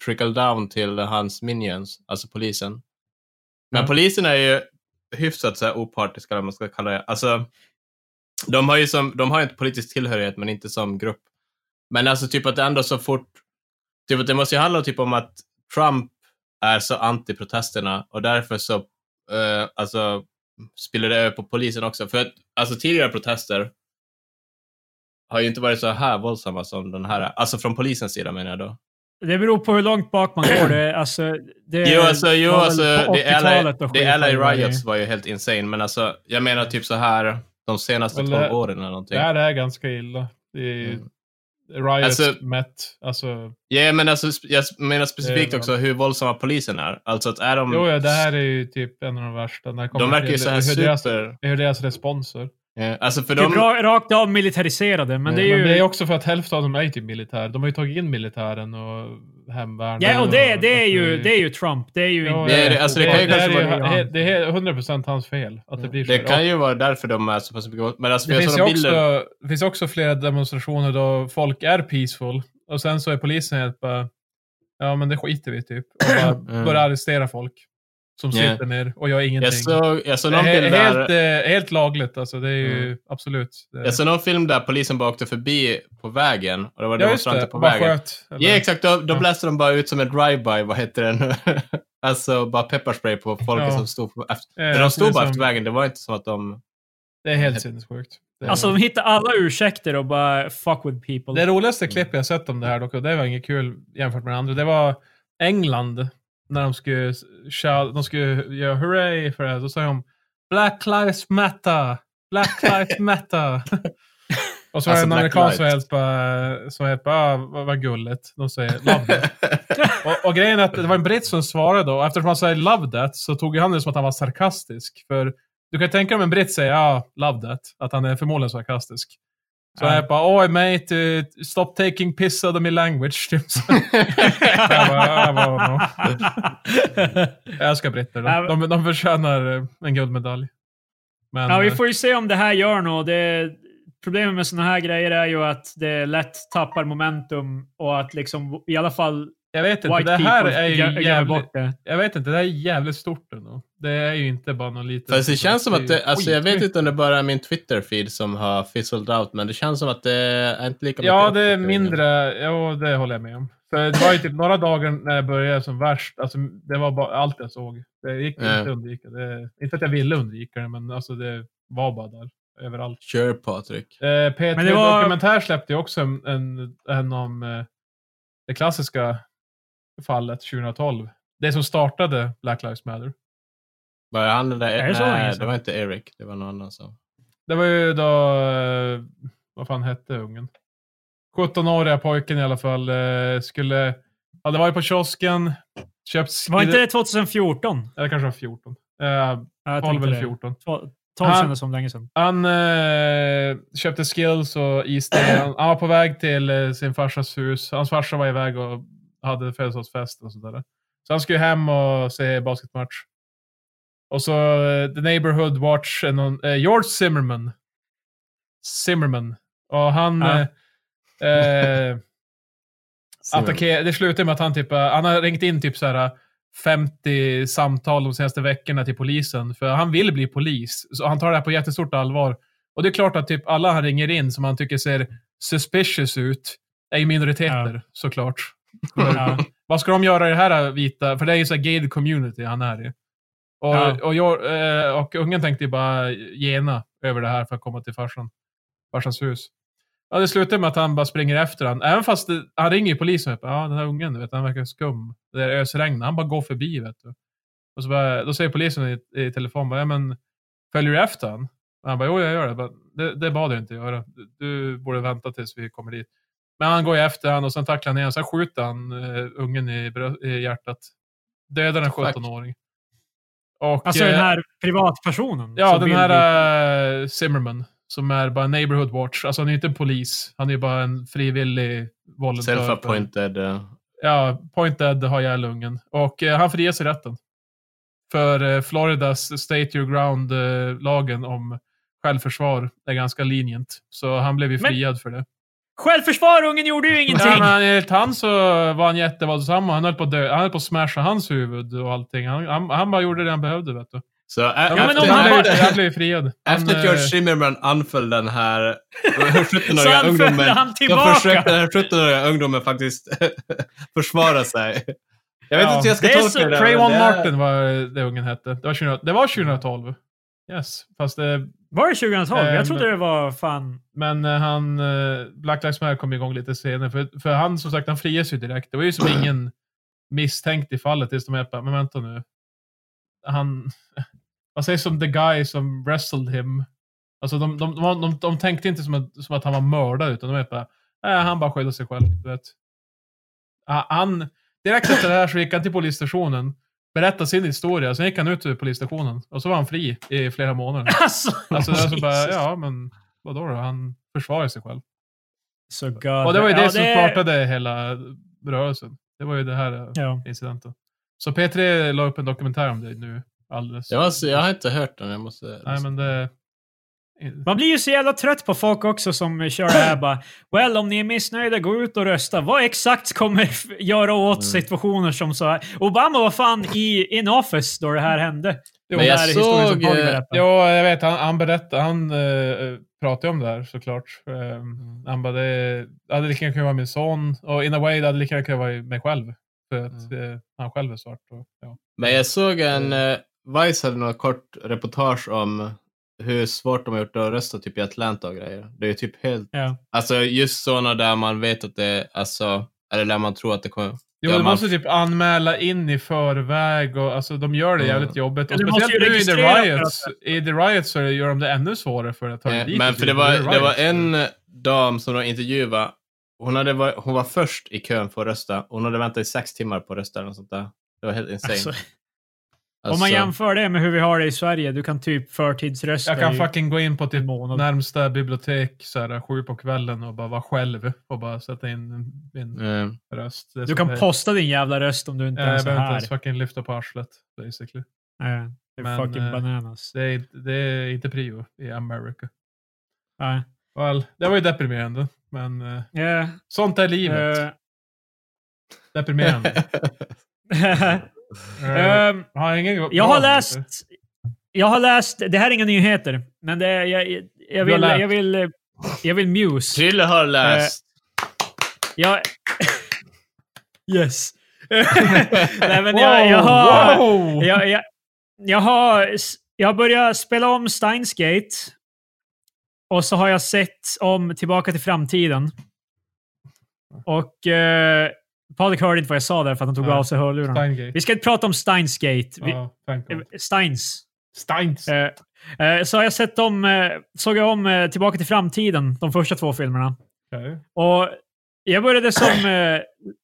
trickle down till hans minions, alltså polisen. Men Ja. polisen är ju hyfsat så här opartiska, eller vad man ska kalla det. Alltså, de har ju som, de har inte politisk tillhörighet, men inte som grupp. Men alltså typ att det ändå så fort, typ att det måste ju handla typ om att Trump är så anti-protesterna och därför så, eh, alltså, spiller det över på polisen också. För att, alltså tidigare protester har ju inte varit så här våldsamma som den här, alltså från polisens sida menar jag då. Det beror på hur långt bak man går. Det, alltså, det Jo, alltså, jo, alltså det LA, 80-talet och det LA. Riots var ju helt insane, men alltså, jag menar typ så här de senaste 12 åren eller någonting. det här är ganska illa. Det är Mm. Riot Alltså- mätt. Alltså, Ja, men alltså, jag menar specifikt också hur våldsamma polisen är. Alltså att är de... jo, ja, det här är ju typ en av de värsta. De verkar ju så här hur deras, hur deras responser. Ja, alltså för Typ de... ra- rakt av militariserade, men det är ju... Men det är också för att hälften av dem är typ militär. De har ju tagit in militären och hemvärnet. Ja, och det, det, är ju, det är ju Trump. Det är ju Ja, inte... Det är- alltså, det det, kan ju det, kanske är ju, vara- he- det är 100% hans fel att det blir så. Det kan ju vara därför de är så pass mycket... Men alltså, Det finns, ju de bilder... också, det finns också flera demonstrationer då folk är peaceful och sen så är polisen helt bara ja men det skiter vi typ. Och bara Mm. börjar arrestera folk som Ja. sitter ner och gör ingenting. Jag såg, jag såg det någon är bild he- där... helt, eh, helt lagligt alltså. Det är ju Mm. absolut. Det, Jag såg någon film där polisen bara åkte förbi på vägen och det var ja demonstranter det, på vägen. sköt. eller- Ja, exakt. Då, då Ja. bläste de bara ut som en drive-by, vad heter den? alltså bara pepparspray på folk Ja. som stod på... Efter, Eh, men de stod det är bara som- efter vägen, det var inte som att de... Det är helt sinnessjukt. Det är- Alltså, de hittar alla ursäkter och bara fuck with people. Det roligaste klipp jag sett om det här dock, och det var inget kul jämfört med det andra, det var England. När de skulle, shout, de skulle göra hurray för det. Då sa de Black Lives Matter! Black Lives Matter! och så var Alltså, det en amerikan som helt bara, som helt bara ah, vad, vad gulligt. De säger love that. och, och grejen är att det var en britt som svarade då, eftersom han säger love that så tog ju han det som att han var sarkastisk. För du kan tänka dig om en britt säger ja, ah, love that, att han är förmodligen sarkastisk. Så Ja. jag bara, oj mate, uh, stop taking piss out of my language. Typ jag älskar britter. De, de, de förtjänar eh, en guldmedalj. Men, Ja, vi eh, får ju se om det här gör något. Det, problemet med såna här grejer är ju att det lätt tappar momentum och att liksom i alla fall jag vet inte, white det här är ju jävligt, jag vet inte, det här är jävligt stort ändå. Det är ju inte bara någon liten... Fast det känns som att det, alltså jag vet inte om det bara är min Twitter-feed som har fizzled out, men det känns som att det är inte lika Ja, mycket det är mindre, ja det håller jag med om. För det var ju typ några dagar när det började som värst, alltså det var bara allt jag såg. Det gick inte Ja. att undvika. Det, inte att jag ville undvika det, men alltså det var bara där. Överallt. Kör Patrik. Eh, P3 Men det var- Dokumentär släppte ju också en, en, en om eh, det klassiska fallet 2012. Det som startade Black Lives Matter. Var det han eller? Är det så länge Nej, sedan? det var inte Eric. Det var någon annan som... Det var ju då eh, Vad fan hette ungen? 17-åriga pojken i alla fall. Eh, skulle... Hade varit på kiosken, köpt... Var inte det 2014? Eller kanske var 14. Eh, Ja, jag 12 tänkte eller det. 14. 12 Han- kändes som länge sedan. Han eh, köpte skills och issten. Han var på väg till eh, sin farsas hus. Hans farsa var iväg och hade födelsedagsfest och sådär. Så han skulle hem och se basketmatch. Och så eh, The Neighborhood Watch, någon, eh, George Zimmerman. Zimmerman. Och han... Ja. Eh, eh, attackerade, det slutade med att han typ, eh, han har ringt in typ så här 50 samtal de senaste veckorna till polisen. För han vill bli polis. Så han tar det här på jättestort allvar. Och det är klart att typ alla han ringer in som han tycker ser suspicious ut är ju minoriteter, Ja. såklart. Ja. Vad ska de göra i det här vita? För det är ju så gated community han är i. Och, Ja. och, jag, eh, och ungen tänkte ju bara gena över det här för att komma till farsan. Farsans hus. Ja, det slutar med att han bara springer efter han. Även fast det, han ringer ju polisen och ja, den här ungen, du vet, han verkar skum. Det är ösregn. Han bara går förbi, vet du. Och så bara, då säger polisen i, i telefon, bara, ja, men följer du efter han? Och han bara, jo jag gör det. Bara, det, det bad jag inte göra. Du, du borde vänta tills vi kommer dit. Men han går ju efter han och sen tacklar han honom. Sen skjuter han uh, ungen i, i hjärtat. Dödar en Fuck. 17-åring. Och, Alltså eh, den här privatpersonen. Ja, den här uh, Zimmerman. Som är bara neighborhood watch. Alltså han är inte en polis. Han är bara en frivillig volontär. Self-appointed. eh, Ja, Pointed har ihjäl ungen. Och eh, han friges i rätten. För eh, Floridas State Your Ground-lagen om självförsvar är ganska lenient. Så han blev ju Men- friad för det. Självförsvar, ungen gjorde ju ingenting! Ja, men enligt han så var han jättevåldsam och han höll på att dö. Han höll på att smasha hans huvud och allting. Han, han, han bara gjorde det han behövde, vet du. Så Ja, men efter, om han, blev, han blev friad. Efter att George eh, Zimmerman anföll den här Så 17-åriga anföll ungdomen. han Då försökte den här 17-åriga ungdomen faktiskt försvara sig. Jag vet Ja, inte hur jag ska det är tolka så- det. Trayvon det är- Martin var det ungen hette. Det var, 20, det var 2012. Yes, fast det, Var det 2012? Eh, jag trodde det var fan... Men eh, han, eh, Black Lives Matter kom igång lite senare. För, för han, som sagt, han frias ju direkt. Det var ju som ingen misstänkt i fallet tills de är men vänta nu. Han, vad sägs om the guy som wrestled him? Alltså de, de, de, de, de tänkte inte som att, som att han var mördad, utan de är bara, nej, han bara skyddade sig själv. Du vet. Ah, Han, direkt efter det här så gick han till polisstationen, berättade sin historia, sen gick han ut ur polisstationen och så var han fri i flera månader. Alltså, Alltså det är så bara, ja men vadå då? Han försvarar sig själv. Så God. Och det var ju det ja, som startade hela rörelsen. Det var ju det här eh, Ja. incidenten. Så P3 la upp en dokumentär om det nu alldeles. Jag, måste, jag har inte hört den. Jag måste... Nej men det... Man blir ju så jävla trött på folk också som kör det här bara Well, om ni är missnöjda, gå ut och rösta. Vad exakt kommer göra åt Mm. situationer som så här? Obama var fan i in office då det här hände. Jo, Men jag såg, eh. Ja, jag vet. Han, han berättade, han uh, pratade om det här såklart. Um, Han bara, det det hade lika gärna kunnat vara min son. Och in a way, det hade lika gärna kunnat vara mig själv. För att eh, han själv är svart. Och, ja. Men jag såg en... Uh, Vice hade något kort reportage om hur svårt de har gjort att rösta typ i Atlanta och grejer. Det är typ helt... Ja. Alltså just sådana där man vet att det alltså... Eller där man tror att det kommer... Jo, Ja, du man- måste typ anmäla in i förväg och alltså de gör det Mm. jävligt jobbigt. Ja, Och speciellt nu i the riots. I the riots så gör de det ännu svårare för att ta Eh, dit Men för så det var, är det var en dam som de intervjuade. Hon, hade varit, hon var först i kön för att rösta. Hon hade väntat i sex timmar på att rösta eller något sånt där. Det var helt insane. Alltså, Alltså, Om man jämför det med hur vi har det i Sverige, du kan typ förtidsrösta Jag kan i fucking gå in på typ månad. närmsta bibliotek så här, sju på kvällen och bara vara själv och bara sätta in min eh, röst. Du kan det- posta din jävla röst om du inte Ja, Jag ens är behöver inte här. ens fucking lyfta på arslet, basically. Nej, det är Men, fucking eh, bananas. Det är, det är inte prio i America. Nej. Well, det var ju deprimerande, men uh, Ja, sånt är livet. eh, Deprimerande. Uh, ehm, har ingen jag har läst... Jag har läst... Det här är inga nyheter, men det är, jag, jag, jag, Du har vill, jag vill... Jag vill muse. Trille har läst. Jag... yes. Nej, men jag, jag har... Wow! Jag, jag, jag, har, jag har börjat spela om Steins Gate. Och så har jag sett om Tillbaka till framtiden. Och eh, Patrik hörde inte vad jag sa där för att han tog Nej. av sig hörlurarna. Vi ska inte prata om Steins Gate. Vi, Ja, eh, Steins. Steins. Eh, så har jag sett dem, såg jag om Tillbaka till framtiden, de första två filmerna. Okej. Och jag började som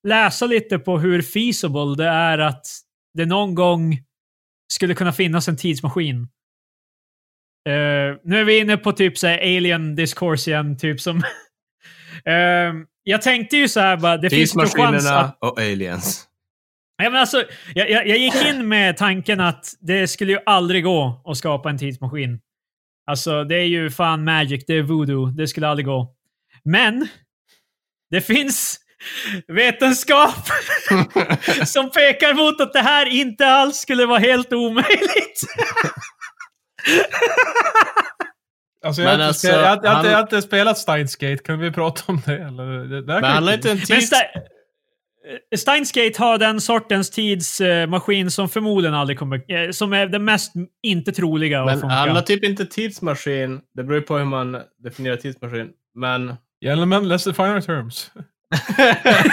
läsa lite på hur feasible det är att det någon gång skulle kunna finnas en tidsmaskin. Nu är vi inne på typ så alien discourse igen, typ som... Jag tänkte ju så här bara, det finns inte chans att... Tidsmaskinerna och aliens. Ja, men alltså, jag, jag, jag gick in med tanken att det skulle ju aldrig gå att skapa en tidsmaskin. Alltså, det är ju fan magic, det är voodoo, det skulle aldrig gå. Men, det finns vetenskap som pekar mot att det här inte alls skulle vara helt omöjligt. Alltså, jag, har Men inte alltså, jag, har- jag, har han- jag har inte spelat Steins Gate. Kan vi prata om det? Eller? Det, det Men handlar inte- en tids... Eh, Steins Gate har den sortens tidsmaskin som förmodligen aldrig kommer... eh, Som är den mest inte troliga att Men funka. handlar typ inte tidsmaskin, det beror ju på hur man definierar tidsmaskin, men... Gentlemen, let's define our terms.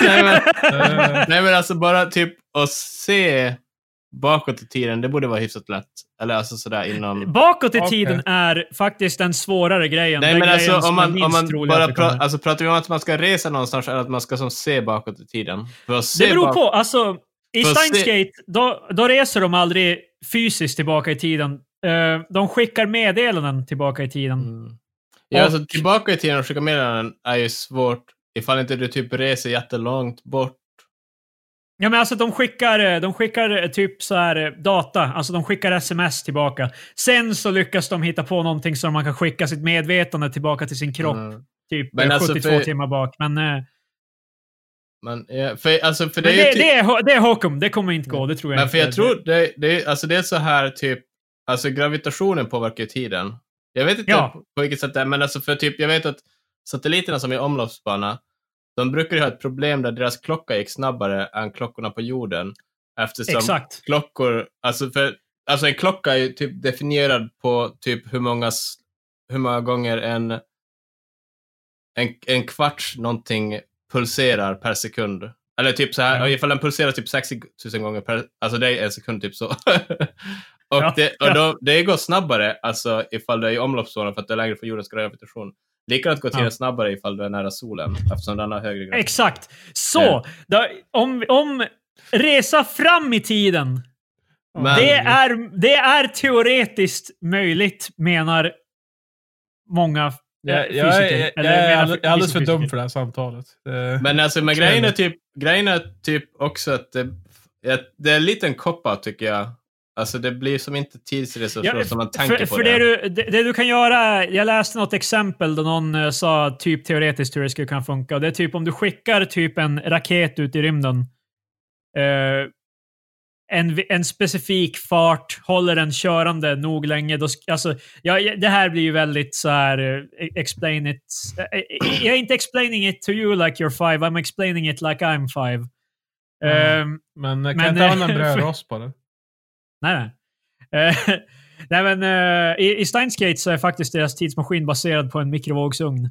nej, men, Eh, nej men alltså bara typ att se bakåt i tiden, det borde vara hyfsat lätt. Eller alltså sådär inom... Bakåt i Okej. tiden är faktiskt den svårare grejen. Nej Den men grejen alltså om man, om man bara pra, alltså, pratar vi om att man ska resa någonstans eller att man ska som se bakåt i tiden? För att se Det beror bak- på. Alltså, I Steins se- Gate, då, då reser de aldrig fysiskt tillbaka i tiden. Eh, de skickar meddelanden tillbaka i tiden. Mm. Ja, Och- alltså tillbaka i tiden och skicka meddelanden är ju svårt ifall inte du typ reser jättelångt bort. Ja, men alltså de skickar, eh, de skickar eh, typ så här eh, data. Alltså de skickar sms tillbaka. Sen så lyckas de hitta på någonting så man kan skicka sitt medvetande tillbaka till sin kropp. Mm. Typ Men eh, alltså 72 för- timmar bak. Men, Men, ja, för, alltså, för det men är det, typ, det, är, ho- det är Hokum. Det kommer inte gå. Det tror jag Men inte. för jag tror, det, det, alltså det är så här typ, alltså gravitationen påverkar ju tiden. Jag vet inte Ja. på, på vilket sätt det är, men alltså för typ, jag vet att satelliterna som är i omloppsbana, de brukar ju ha ett problem där deras klocka gick snabbare än klockorna på jorden. Eftersom Exakt. klockor, alltså för, alltså en klocka är ju typ definierad på typ hur många, hur många gånger en, en, en kvarts någonting pulserar per sekund. Eller typ så här, Ja. ifall den pulserar typ 60 000 gånger per, alltså det är en sekund typ så. och Ja, det, och då, det går snabbare, alltså ifall du är i omloppszonen för att du är längre från jordens gravitation. Likadant går tiden Ja. snabbare ifall du är nära solen, eftersom den har högre gravitation. Exakt. Så, Ja. då, om, om resa fram i tiden. Men- Det, är, det är teoretiskt möjligt, menar många eh, jag, fysiker. jag, är- jag, är alldeles- jag är alldeles för dum för det här samtalet. Eh, Men alltså, men grejen är typ, grejen är typ också att det, det är en liten cop tycker jag. Alltså det blir som inte tidsresor Ja, som man tänker för, på för det. det. du, det, det du kan göra, jag läste något exempel då någon eh, sa typ teoretiskt hur det skulle kunna funka. Det är typ om du skickar typ en raket ut i rymden. eh, en, en specifik fart, håller den körande nog länge. Då, alltså, ja, ja, det här blir ju väldigt så här, eh, explain it. eh, eh, Jag är inte explaining it to you like you're five, I'm explaining it like I'm five. Mm. Ehm, men kan men, jag inte använda en eh, brödrost på det? Nej, nej. Eh, nej men, eh, i, I Steins Gate så är faktiskt deras tidsmaskin baserad på en mikrovågsugn.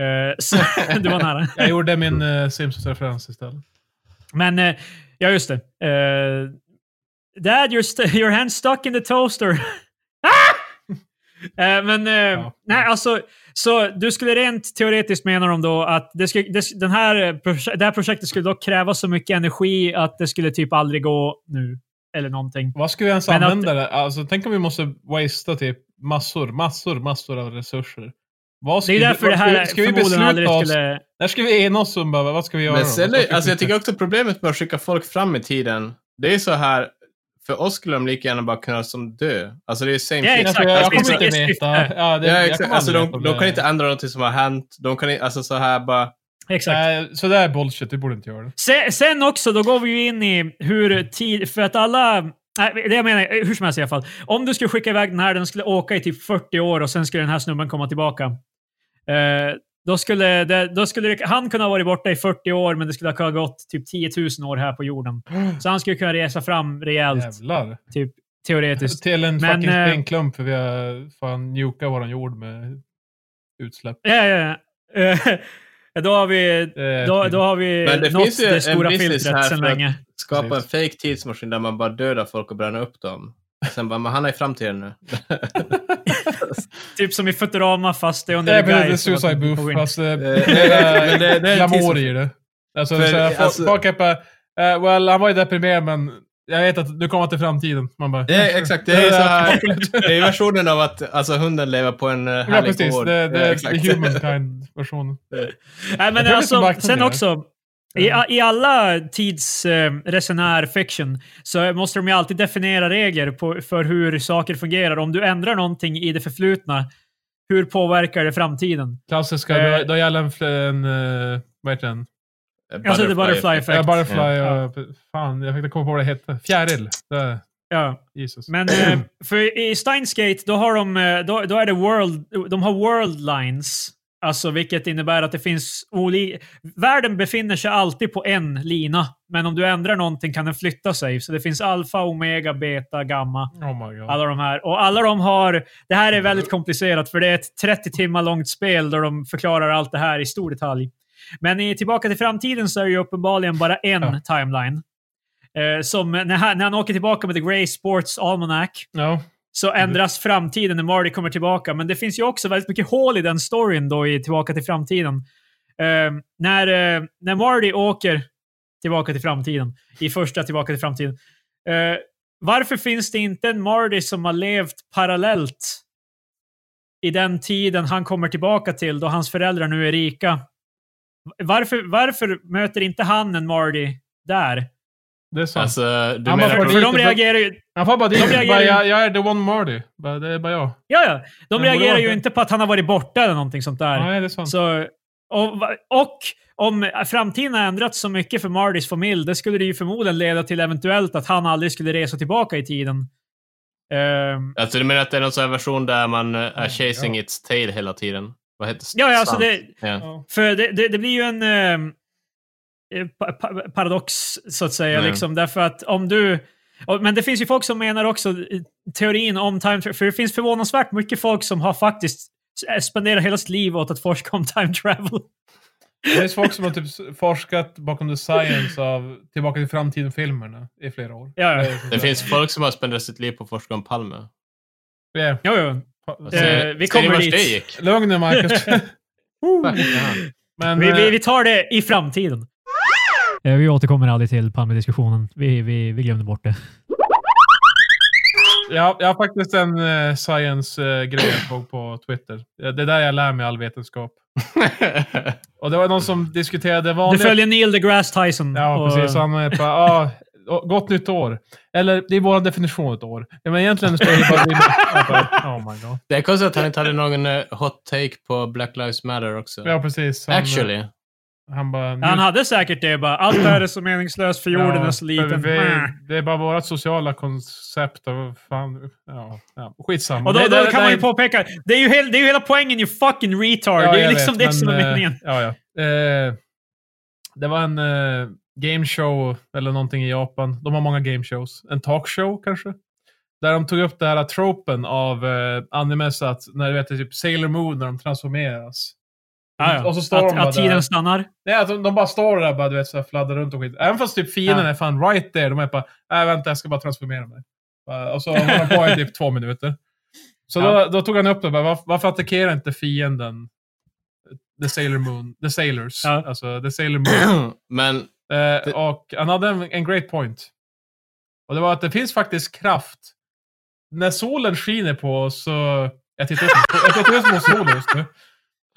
Eh, så du var nära. Jag gjorde min uh, Simpsons-referens istället. Men, eh, ja just det. Eh, Dad, your, your hand stuck in the toaster. ah! Men, Ja. nej alltså, så du skulle rent teoretiskt menar de då att det, skulle, det, den här, det här projektet skulle dock kräva så mycket energi att det skulle typ aldrig gå nu. Eller någonting. Vad ska vi ens Men att- använda det? Alltså, tänk om vi måste wastea typ massor, massor, massor av resurser. Vad Det ska är vi- därför det ska vi- här ska vi förmodligen besluta aldrig oss? skulle... När ska vi ena oss om vad ska vi göra? Men då? sen, ska alltså jag tycker också problemet med att skicka folk fram i tiden, det är så här, för oss skulle de lika gärna bara kunna som dö. Alltså det är same Ja, shit. exakt. Alltså, jag, jag Det finns kommer inte veta. Ja, det, Ja, exakt. Alltså de, de kan det. inte ändra något som har hänt. De kan inte, alltså så här bara... Exakt. Nej, så det är bullshit. Du borde inte göra det. Sen, sen också, då går vi ju in i hur tid... För att alla... Nej, det jag menar, hur som helst i alla fall. Om du skulle skicka iväg den här, den skulle åka i typ 40 år och sen skulle den här snubben komma tillbaka. Eh, då skulle, det, då skulle det, han kunna ha varit borta i 40 år, men det skulle ha gått typ 10 000 år här på jorden. Så han skulle kunna resa fram rejält, Jävlar. typ teoretiskt. Till en Men, fucking eh, stenklump för vi har fan njukat våran jord med utsläpp. Ja, ja, ja. Eh, Då har vi, Eh, då, då har vi Men det nått finns ju det en stora business filtret sedan att- länge. Skapa Precis. en fake tidsmaskin där man bara dödar folk och bränner upp dem. Sen bara, men han är i framtiden nu. Typ som i Futurama fast det är under Det är the precis guy. det som Suicide Booth, fast eh, Eh, det är är glamour i det. Alltså, För, så här, alltså- folk är bara, eh, well, han var ju deprimerad men jag vet att du kommer till framtiden. Man bara, Det är, exakt, det är så här, det är versionen av att alltså, hunden lever på en Ja, härlig precis. gård. Det, det Ja, är humankind-versionen. Nej, men alltså, sen också. I, I alla tids eh, fiction så måste de ju alltid definiera regler på, för hur saker fungerar. Om du ändrar någonting i det förflutna, hur påverkar det framtiden? Klassiska, Eh. då, då gäller en, en vad heter den? Alltså, the butterfly effect. Ja, Butterfly Ja. och... Fan, jag fick inte komma på vad det hette. Fjäril. Det, Ja. Jesus. Men eh, för i Steins Gate, då har de, eh, då, då är det world, de har world lines. Alltså vilket innebär att det finns olika... Världen befinner sig alltid på en lina. Men om du ändrar någonting kan den flytta sig. Så det finns alfa, omega, beta, gamma. oh my god. Alla de här. Och alla de har... Det här är väldigt komplicerat för det är ett 30 timmar långt spel där de förklarar allt det här i stor detalj. Men i Tillbaka till framtiden så är det ju uppenbarligen bara en Ja. timeline. Eh, som när han, när han åker tillbaka med The Grey Sports Almanac Ja. så ändras framtiden när Marty kommer tillbaka. Men det finns ju också väldigt mycket hål i den storyn då i Tillbaka till framtiden. Eh, när, eh, när Marty åker tillbaka till framtiden, i första Tillbaka till framtiden. Eh, varför finns det inte en Marty som har levt parallellt i den tiden han kommer tillbaka till, då hans föräldrar nu är rika? Varför, varför möter inte han en Marty där? Det är sant. Alltså, du Han menar. För de reagerar ju... Han får bara dit. de reagerar jag, jag är the one Marty. Bara, det är bara jag. Ja, ja. De Men reagerar ju inte på att han har varit borta eller någonting sånt där. Nej, det är sant. Så, och, och om framtiden har ändrats så mycket för Mardys familj, det skulle det ju förmodligen leda till eventuellt att han aldrig skulle resa tillbaka i tiden. Ehm, Alltså, du menar att det är någon sån här version där man eh, är Ja. chasing its tail hela tiden? Vad heter det? ja, ja, alltså det, Ja. För det, det, det blir ju en ehm, eh, pa, pa, paradox, så att säga. Mm. Liksom, därför att om du... och- Men det finns ju folk som menar också eh, teorin om time travel, för det finns förvånansvärt mycket folk som har faktiskt s- spenderat hela sitt liv åt att forska om time travel. Det är folk som har typ forskat bakom the science av Tillbaka till framtiden-filmerna i flera år. Ja, ja. Det finns folk som har spenderat sitt liv på att forska om Palme. Ja. Jo, jo. Eh, vi kommer dit. det? Lugn nu, Marcus. Men, Vi, vi, eh, vi tar det i framtiden. Vi återkommer aldrig till Palme-diskussionen. Vi, vi, vi glömde bort det. jag, jag har faktiskt en uh, science-grej jag såg på Twitter. Det är där jag lär mig all vetenskap. Och det var någon som diskuterade Du vanliga... följer Neil deGrasse Tyson. Ja, och- precis. Han är bara, ah, gott nytt år. Eller, det är vår definition av ett år. Ja, men egentligen står det bara... Oh my god. det är konstigt att han inte hade någon eh, hot take på Black Lives Matter också. Ja, precis. Han, Actually. Han bara... Han hade säkert det bara. Allt det här är så meningslöst för jorden är så liten. Vi, det är bara vårt sociala koncept av fan... Ja, ja. Skitsamma. Och då, då det- kan det- man ju påpeka, det är ju, hel, det är ju hela poängen you fucking retard. Ja, det är ju liksom vet, det som men, är eh, meningen. Ja, ja. Eh, det var en eh, game show eller någonting i Japan. De har många game shows. En talkshow kanske? Där de tog upp det här tropen av eh, animes att när du vet typ Sailor Moon när de transformeras. Ja. Och så står att, de bara att tiden där. stannar. Nej, att de, de bara står där bara, du vet, så här, fladdrar runt och skit. Även fast typ fienden Ja. är fan right there. De är bara, nej vänta, jag ska bara transformera mig. Och så håller de på i typ två minuter. Så Ja. då, då tog han upp det, bara, varför, varför attackerar inte fienden The Sailor Moon, The Sailors? Ja. Alltså, The Sailor Moon. Men Eh, och han hade en, en great point. Och det var att det finns faktiskt kraft. När solen skiner på oss så... Jag tittar ut, mot solen just nu.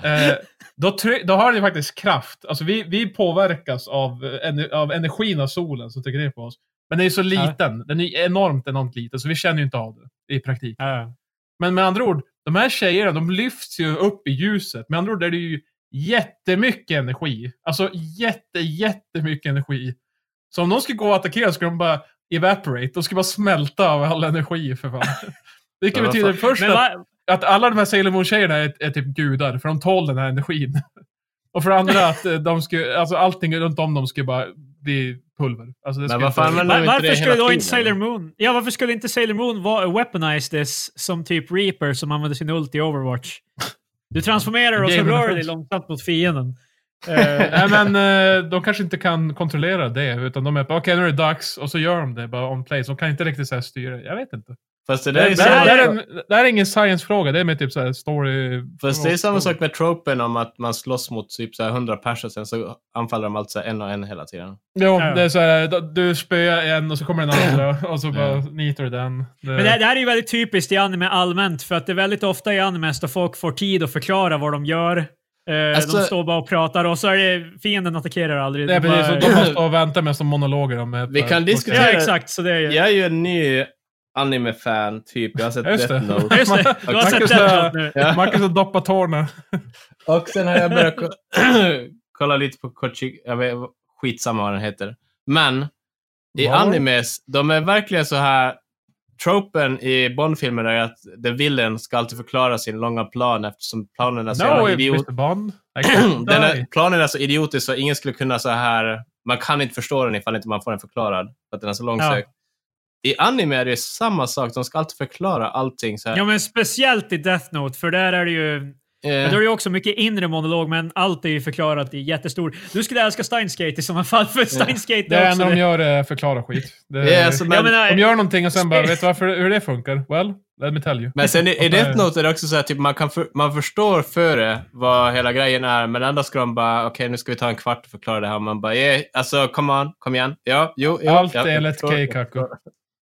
Eh, då, har den ju faktiskt kraft. Alltså vi, vi påverkas av, eh, av energin av solen som trycker ner på oss. Men den är ju så liten. Den är enormt, enormt liten. Så vi känner ju inte av det i praktiken. Ja. Men med andra ord, de här tjejerna, de lyfts ju upp i ljuset. Med andra ord är det ju jättemycket energi. Alltså jätte, jättemycket energi. Så om de skulle gå och attackera skulle de bara evaporate. De skulle bara smälta av all energi för fan. Vilket Ja, betyder först att, att alla de här Sailor Moon-tjejerna är, är typ gudar, för de tål den här energin. Och för andra att eh, de skulle, alltså allting runt om dem skulle bara bli pulver. Alltså det Men skulle vad inte- fan, men- va, de inte varför det skulle då inte? Sailor Moon... Ja, varför skulle inte Sailor Moon vara weaponize this som typ Reaper som använder sin ult i Overwatch? Du transformerar och så rör dig långsamt mot fienden. Eh, Nej men eh, de kanske inte kan kontrollera det, utan de är bara okej nu är det dags, och så gör de det bara on place. De kan inte riktigt så här styra. Jag vet inte. Fast det Det, där det, är det, samma, här är det här är ingen science-fråga, det är mer typ så här story... fast det är samma sak med tropen om att man slåss mot typ så här 100 personer sen så anfaller de alltså en och en hela tiden. Jo, Ja. det är så här, du spöar en och så kommer den andra och så bara nitar du den. Det, Men det, det här är ju väldigt typiskt i anime allmänt, för att det är väldigt ofta i animes där folk får tid att förklara vad de gör. Eh, Alltså- de står bara och pratar och så är det fienden attackerar aldrig. det är De precis, bara- så de måste vänta med som monologer om ett Vi kan diskutera- Ja, exakt. Så det är ju... Jag är ju en ny anime-fan, typ. Jag har sett Just Death. Note. Just det, du har Marcus sett har- den nu. Ja. Marcus har doppat tårna. Och sen har jag börjat ko- kolla lite på Kochi, jag vet, skitsamma vad den heter. Men i Vad? animes, de är verkligen så här, tropen i Bond-filmer är att the villain ska alltid förklara sin långa plan eftersom planen är så No, idiot. Bond. Är, planen är så idiotisk så ingen skulle kunna så här, man kan inte förstå den ifall inte man får den förklarad. För att den är så långsökt. I anime är det samma sak, de ska alltid förklara allting så här. Ja, men speciellt i Death Note, för där är det ju... Eh, Men då är det ju också mycket inre monolog, men allt är ju förklarat i jättestor... Du skulle älska Steins Gate i sådana fall, för Steins Gate Det är enda också de det. gör är förklara skit. Det, Ja, alltså, men- menar, de gör någonting och sen bara, vet du varför, hur det funkar? Well, let me tell you. Men sen i, i Death det- Note är det också så här, typ, man, kan för, man förstår före vad hela grejen är, men ändå ska de bara, okej nu ska vi ta en kvart och förklara det här. Man bara, yeah, alltså come on, kom igen. Ja, jo, jo. Allt ja, enligt Keikaku.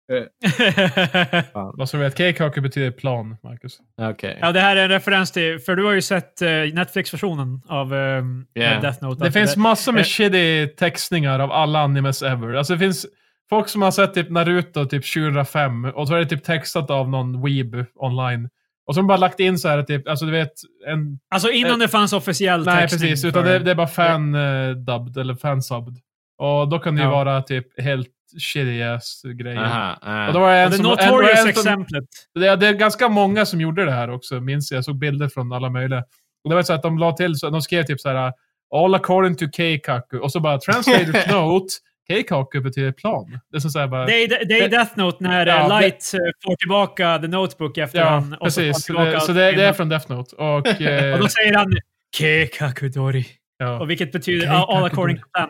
förstår. Vad som vet, Keikaku betyder plan, Marcus. Okej. ja, det här är en referens till... För du har ju sett eh, Netflix-versionen av um, Yeah. Death Note. Det Alltså, finns massor med eh. shitty textningar av alla animes ever. Alltså det finns folk som har sett typ Naruto typ 2005 och så är det typ textat av någon weeb online. Och så har de bara lagt in så här typ, alltså du vet, en... Alltså innan det fanns officiell Nej textning precis, utan för- det, det är bara fan-dubbed eller fan-subbed. Och då kan det ju Ja. vara typ helt shitty ass grejer. Aha, aha. Och då var det en Det som, en, notorious en som, exemplet. det, är- det är ganska många som gjorde det här också, minns jag. Jag såg bilder från alla möjliga. Och det var så att de la till, så de skrev typ så här All according to Keikaku. Och så bara translated note. Keikaku betyder plan. Det är så här bara... Det är, det är Det- Death Note när Ja, eh, det- Light eh, får tillbaka The Notebook efter ja, han... så precis. Så, det, så det, det är från Death Note. Och... Eh, Och då säger han Kekakudori. ja. Och vilket betyder all according to plan.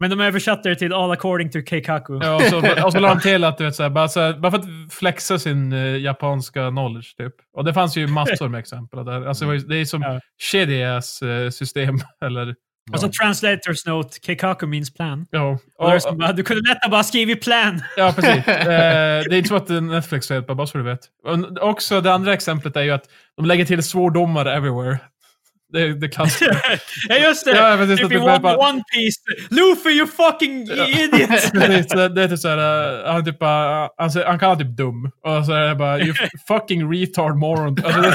Men de översatte det till all according to Keikaku. Ja, och så, och så la de till att du vet, så här, bara, så här, bara för att flexa sin eh, japanska knowledge typ. Och det fanns ju massor med exempel där. Alltså, det var ju- det är som Ja. shitty ass eh, system. Eller, Och så translators note, Keikaku means plan. ja. Och, det som bara, du kunde ha bara skrivit plan. Ja, precis. Eh, det är inte så att Netflix hjälper, bara så du vet. Och också det andra exemplet är ju att de lägger till svordomar everywhere. Det är det klassiska. ja, just det! Ja, precis, typ att i One, bara- One Piece. Luffy, you fucking idiot! Det, det är typ såhär, uh, han, typ, bara, han, kallar typ dum. Och så är det bara, you fucking retard moron. Alltså, det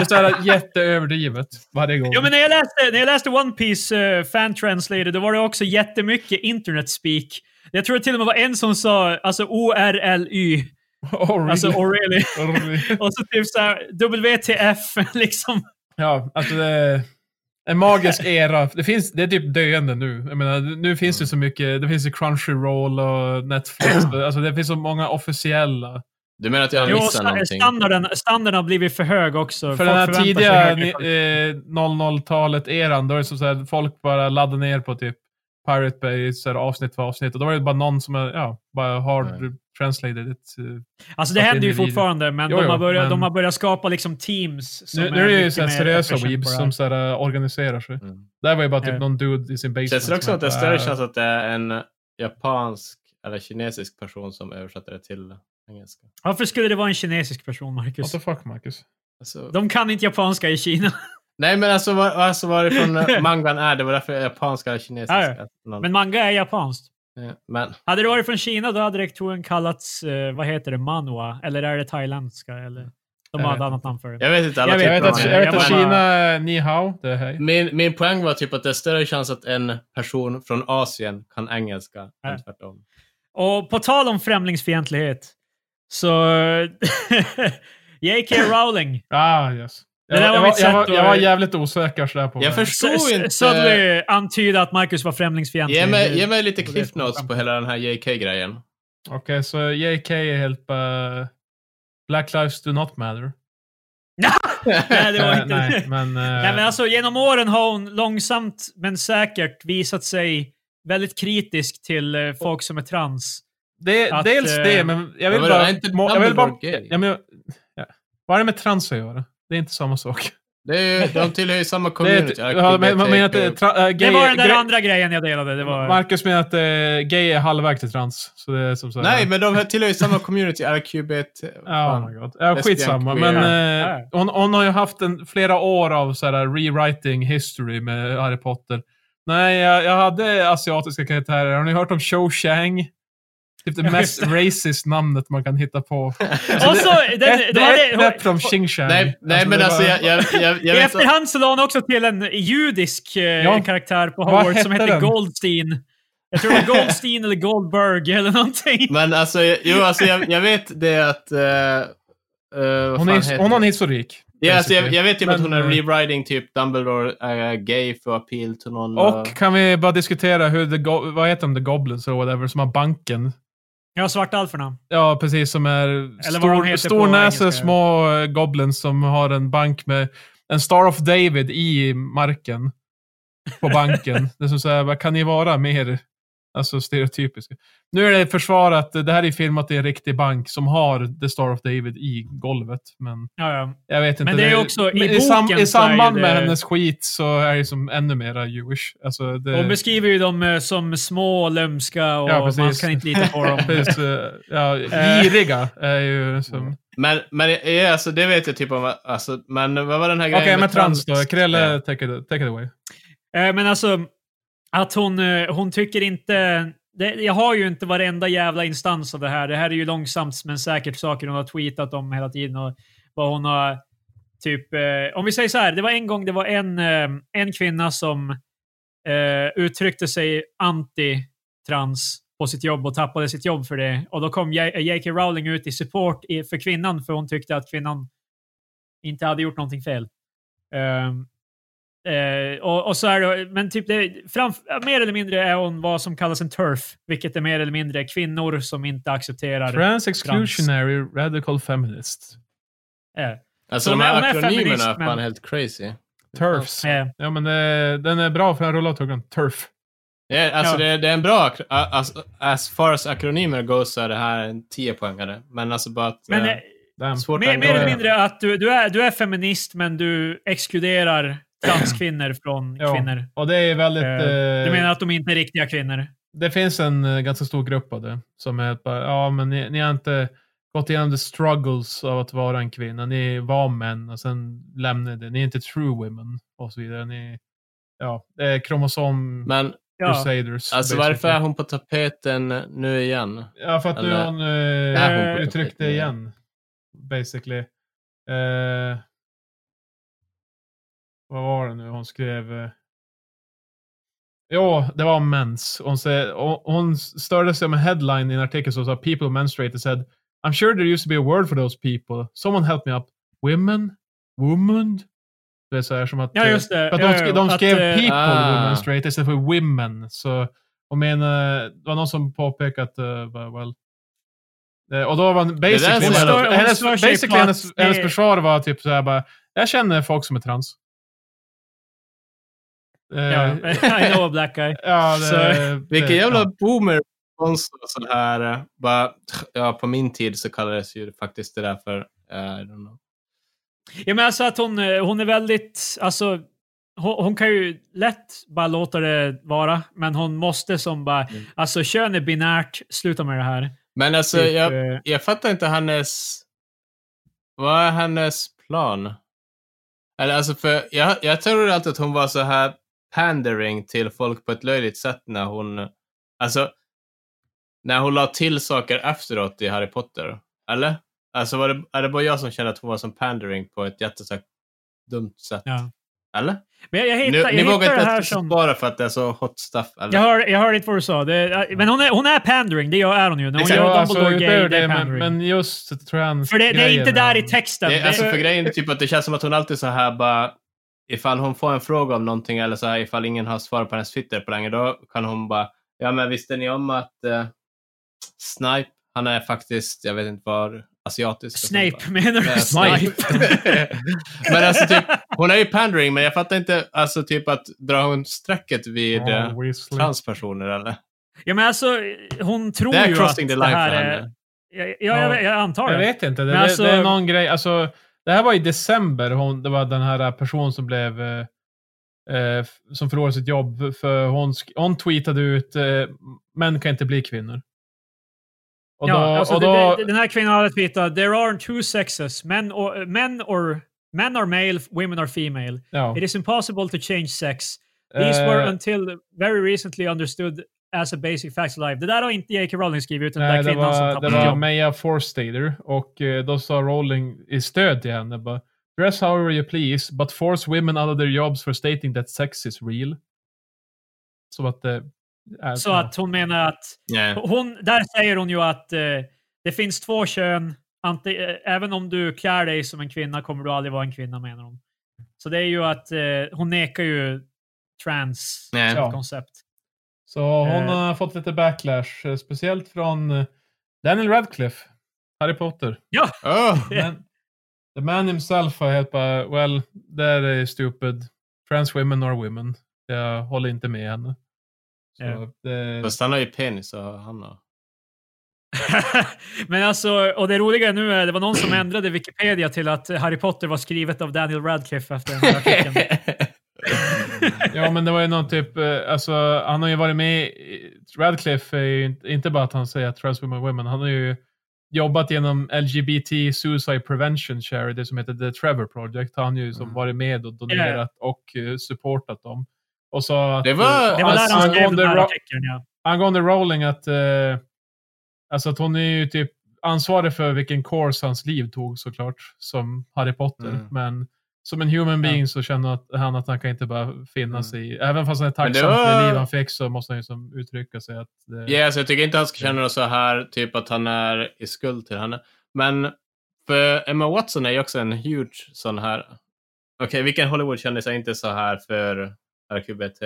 är såhär, jätteöverdrivet varje gång. Ja, men när jag läste, när jag läste One Piece uh, fan translated, då var det också jättemycket internet speak. Jag tror det till och med var en som sa alltså O-R-L-Y. Oh, really? Alltså. Oh, really? Och så typ såhär WTF liksom. Ja, alltså det är en magisk era. Det, finns, det är typ döende nu. Jag menar, nu finns det så mycket. Det finns ju Crunchyroll och Netflix. Alltså det finns så många officiella. Du menar att jag har Jo, missat sta- någonting? standarden, standarden har blivit för hög också. För Folk den här tidiga eh, 00-talet-eran, då är det så att folk bara laddade ner på typ Pirate Bay så här, avsnitt för avsnitt. Och då var det bara någon som ja, bara hard Mm. Translated it. eh. Alltså det händer ju fortfarande, men, Jo, de, har börjat, men- de har börjat skapa liksom teams. Som Nu, nu är det ju så seriösa weebs som så här, organiserar sig. Mm. Det här var ju bara typ Ja. någon dude i sin basement. Känns det också som att det är större chans att det är en japansk eller kinesisk person som översätter det till engelska? Varför skulle det vara en kinesisk person, What Marcus? the fuck, Marcus? Alltså, De kan inte japanska i Kina. Nej, men alltså, var, alltså varifrån eh, mangan är, det var därför japanska eller kinesiska. Ja, Men manga är japanskt. Ja, men Hade det varit från Kina då hade troligen kallats, eh, vad heter det, manhwa? Eller är det thailändska? Eller? De Jag har vet ett annat namn för det. jag vet inte alla Jag Jag typer vet att, jag vet att Kina är ni hao, det är hej. Min, min poäng var typ att det är större chans att en person från Asien kan engelska Ja. än tvärtom. Och på tal om främlingsfientlighet, så J.K. Rowling. Ah, yes. Det Jag, jag, var, jag, var, jag var jävligt osäker sådär på Jag förstår S- inte... Sudley antyda att Marcus var främlingsfientlig. Ge mig, ge mig lite cliff notes på hela den här JK-grejen. Okej, så JK är helt bara... Black lives do not matter. Nej, det var inte nej, men... eh, Nej, men alltså genom åren har hon långsamt men säkert visat sig väldigt kritisk till eh, folk som är trans. det, Att, dels det, men jag vill bara... inte jag vill bara ja, men, ja. Vad är det med trans att göra? Det är inte samma sak. Det är de tillhör ju samma är, community. ett- ja, men, man menar att det tra, äh, var den där gre- andra grejen jag delade. Det var... Marcus menar att eh, gay är halvvägs till trans. Så det är som så här- Nej, men de tillhör ju samma community. RQBT. Ja, oh my god. Ja, Lesbian skitsamma. Men eh, hon, hon har ju haft en, flera år av så här, rewriting history med Harry Potter. Nej, jag, jag hade asiatiska karaktärer. Har ni hört om Cho Chang? Typ det mest racist namnet man kan hitta på. Och så, det, det, det, det är ett knäpp från Xing. Nej, nej men det alltså jag, jag, jag, jag I efterhand så la han också till en judisk eh, Ja. karaktär på Hogwarts som hette den? Goldstein. Jag tror det var Goldstein eller Goldberg eller någonting. Men alltså, jo, alltså jag, jag vet det att... Uh, uh, hon, är, hon har en historik. Ja, alltså jag, jag vet att Men, hon är rewriting typ Dumbledore är gay för appeal till någon. Och kan vi bara diskutera hur the, Go- vad heter de, The Goblins eller whatever, som har banken. Ja, svartalferna. Ja, precis. Som är stor, engelska. små eh, goblins som har en bank med en Star of David i marken. På banken. det är som säger, vad kan ni vara mer alltså, stereotypiska? Nu är det försvarat, det här är filmat i en riktig bank som har The Star of David i golvet. Men Ja, ja. jag vet inte. Men det är också- i i, sam, boken I samband med det- hennes skit så är det som ännu mera Jewish. Alltså, det, De beskriver ju dem eh, som små och lömska och Ja, man kan inte lita på dem. Precis, eh, ja, Eh. giriga är ju som... Men, men ja, alltså, det vet jag typ om. Alltså, men vad var den här Okej, grejen men trans då. Krille, Ja. take it, take it away. Eh, Men alltså, att hon, eh, hon tycker inte... Det, jag har ju inte varenda jävla instans av det här. Det här är ju långsamt men säkert saker hon har tweetat om hela tiden och vad hon har typ... Eh, om vi säger så här, det var en gång det var en, eh, en kvinna som eh, uttryckte sig anti-trans på sitt jobb och tappade sitt jobb för det. Och då kom J.K. Rowling ut i support i, för kvinnan för hon tyckte att kvinnan inte hade gjort någonting fel. Ehm, Eh, och, och så är det, men typ det, framf, mer eller mindre är hon vad som kallas en TERF, vilket är mer eller mindre kvinnor som inte accepterar... Trans exclusionary radical feminist. Eh, Alltså Så de här akronymerna feminist, är fan men- helt crazy. TERFs. eh, Ja, men det, den är bra för den rullar tungan. TERF. Ja, alltså Ja. Det, det är en bra... As, as far as akronymer goes så är det här en 10-poängare. Men alltså bara att... men eh, eh, mer, mer eller mindre att du, du, är, du är feminist, men du exkluderar transkvinnor från Ja. kvinnor. Och det är väldigt... Eh, eh, Du menar att de inte är riktiga kvinnor? Det finns en eh, ganska stor grupp av det. Som är bara, ja men ni, ni har inte gått igenom the struggles av att vara en kvinna. Ni var män och sen lämnade det. Ni är inte true women och så vidare. Ni, ja, det är kromosom Men Ja. crusaders. alltså basically. varför är hon på tapeten nu igen? Ja, för att nu Eller- har hon Är hon uttryckt det igen. Basically. Eh, vad var det nu hon skrev? Uh, jo, det var mens. Hon, säger, hon, störde sig om en headline i en artikel som sa “People menstruate” said “I'm sure there used to be a word for those people. Someone help me up. Women? Woman?” Det är så här som att... Ja, eh, just det. För att Ja, de, ja, sk- de att, skrev eh, “people Ah. menstruate” istället för “women”. Så hon menar, det var någon som påpekade att, uh, well, Eh, Och då var basically, hennes, basically att hennes, hennes försvar var typ såhär bara, jag känner folk som är trans. Eh, Ja, I know a black guy. ja, det, Så- det, Vilken jävla ja. boomer så här. eh, Bara, ja, på min tid så kallades ju faktiskt det där för... eh, I don't know. Ja, men alltså att hon, eh, hon är väldigt... Alltså, hon, hon kan ju lätt bara låta det vara, men hon måste som bara... Mm. Alltså, kön är binärt. Sluta med det här. Men alltså, Typ, jag, eh, jag fattar inte hennes... Vad är hennes plan? Eller alltså, för jag, jag tror alltid att hon var så här pandering till folk på ett löjligt sätt när hon... Alltså, när hon la till saker efteråt i Harry Potter. Eller? Alltså, var det, är det bara jag som känner att hon var som pandering på ett jättesagt dumt sätt? Ja. Eller? Men jag, jag Ni, hittar, ni jag vågar hittar det inte här som... bara för att det är så hot stuff? Eller? Jag hör, jag hörde inte vad du sa. Det, men hon är, hon är pandering, det är hon ju. När hon Exakt. gör Ja, alltså, Dumbledore gay, utöver det är det, men, pandering. men just trans För det, det är inte där i texten. Det, alltså för grejen är typ att det känns som att hon alltid så här bara ifall hon får en fråga om någonting eller så här ifall ingen har svarat på hennes Twitter på länge då kan hon bara ja men visste ni om att eh, Snipe han är faktiskt jag vet inte vad asiatisk. Snape, menar du? Snipe. men alltså typ hon är ju pandering men jag fattar inte alltså typ att dra hon strecket vid Weasley. transpersoner eller? Ja, men alltså, hon tror Det är ju att crossing the det line här för är... henne. Ja, jag, jag, jag antar Jag det. vet inte. Det, det, alltså- det är någon grej. Alltså, det här var i december. Hon, det var den här personen som blev... Eh, eh, som förlorade sitt jobb. För hon, hon tweetade ut eh, män kan inte bli kvinnor. Och ja, då, alltså, och då, den här kvinnan hade tweetat “There are two sexes. Men, or, men, or, men are male, women are female. ja. It is impossible to change sex. These were Eh, until very recently understood as a basic fact of life.” Det där har inte J.K. Rowling skrivit, utan det Nej, där det kvinnan som var, det tappade var jobb. Maya Forstater och eh, då sa Rowling i stöd till henne bara Dress however you please, but force women out of their jobs for stating that sex is real. Så att det är Så att hon menar att Nej. Hon, där säger hon ju att eh, det finns två kön. Ante, eh, även om du klär dig som en kvinna kommer du aldrig vara en kvinna menar hon. Så det är ju att eh, hon nekar ju trans som Ja. koncept. Så hon Eh. har fått lite backlash, eh, speciellt från eh, Daniel Radcliffe, Harry Potter. Oh. Men the man himself har helt bara, well, that är stupid. Trans women are women. Jag håller inte med henne. Så Ja. det, Fast han har ju penis och han har... Men alltså, och det roliga nu är det var någon som ändrade Wikipedia till att Harry Potter var skrivet av Daniel Radcliffe efter den här artikeln. ja, men det var ju någon typ, eh, alltså han har ju varit med, i- Radcliffe är ju inte, bara att han säger trans women women, han har ju jobbat genom LGBT Suicide Prevention Charity som heter The Trevor Project. Han har ju som Mm. varit med och donerat och eh, supportat dem. Och sa att, Det var- eh, Det var där alltså, han skrev den här artikeln, ja. angående Rowling att, eh, alltså att hon är ju typ ansvarig för vilken course hans liv tog såklart, som Harry Potter. Mm. Men som en human Ja. being så känner att han att han kan inte bara finna sig i, även fast han är det tacksam för det liv han fick så måste han ju som uttrycka sig att det, Ja, alltså jag tycker inte han ska känna så här, typ att han är i skuld till henne. Men för Emma Watson är ju också en huge sån här... Okej, vilken Hollywood-kändis är inte så här för RQBT?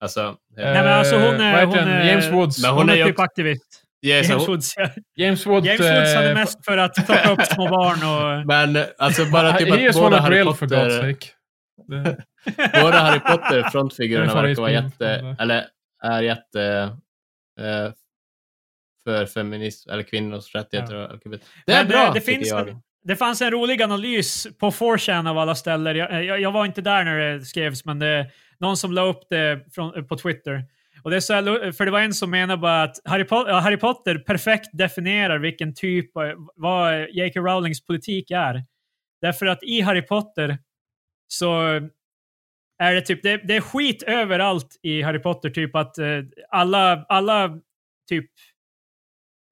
Alltså... Eh, Nej, men alltså hon är- heter hon är- James Woods. Men Hon, hon är är typ också- aktivist. Ja, James Woods, ja. James Woods. James Woods är eh, mest för att plocka upp små barn och... Men alltså bara typ att båda Harry Potter, båda Harry Potter-frontfigurerna Det är verkar vara jätte... Eller är jätte... eh, för feminism, eller kvinnors rättigheter och LGBT. Det är Men bra, det, det, finns jag. en, det fanns en rolig analys på 4chan av alla ställen. Jag, jag, jag var inte där när det skrevs, men det någon som la upp det från, på Twitter. Och det är så här, för det var en som menade bara att Harry, Po- Harry Potter perfekt definierar vilken typ, av- vad J.K. Rowlings politik är. Därför att i Harry Potter så är det typ, det, det är skit överallt i Harry Potter. Typ att eh, alla, alla typ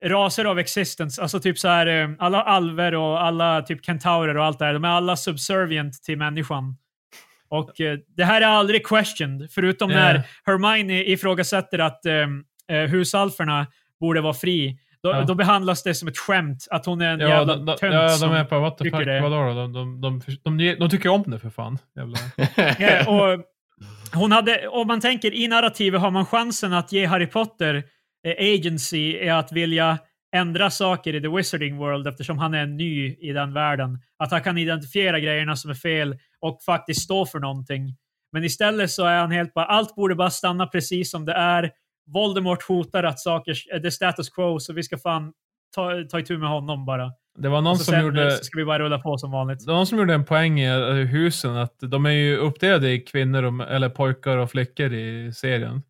raser av existence, alltså typ så här, eh, alla alver och alla typ kentaurer och allt det här, de är alla subservient till människan. Och eh, det här är aldrig questioned, förutom Eh. när Hermione ifrågasätter att eh, eh, husalferna borde vara fri. Då, Ja. då behandlas det som ett skämt, att hon är en Ja, jävla tönt ja, de är på what the tycker fuck, det. vadå då? De, de, de, de, de tycker om det för fan. Ja, och hon hade, om man tänker i narrativet har man chansen att ge Harry Potter eh, agency är att vilja ändra saker i the wizarding world eftersom han är ny i den världen. Att han kan identifiera grejerna som är fel och faktiskt stå för någonting. Men istället så är han helt bara, allt borde bara stanna precis som det är. Voldemort hotar att saker, eh, det är status quo, så vi ska fan ta, ta itu med honom bara. Det var någon så som sen gjorde... så ska vi bara rulla på som vanligt. Det var någon som gjorde en poäng i eh, husen, att de är ju uppdelade i kvinnor, och, eller pojkar och flickor i serien.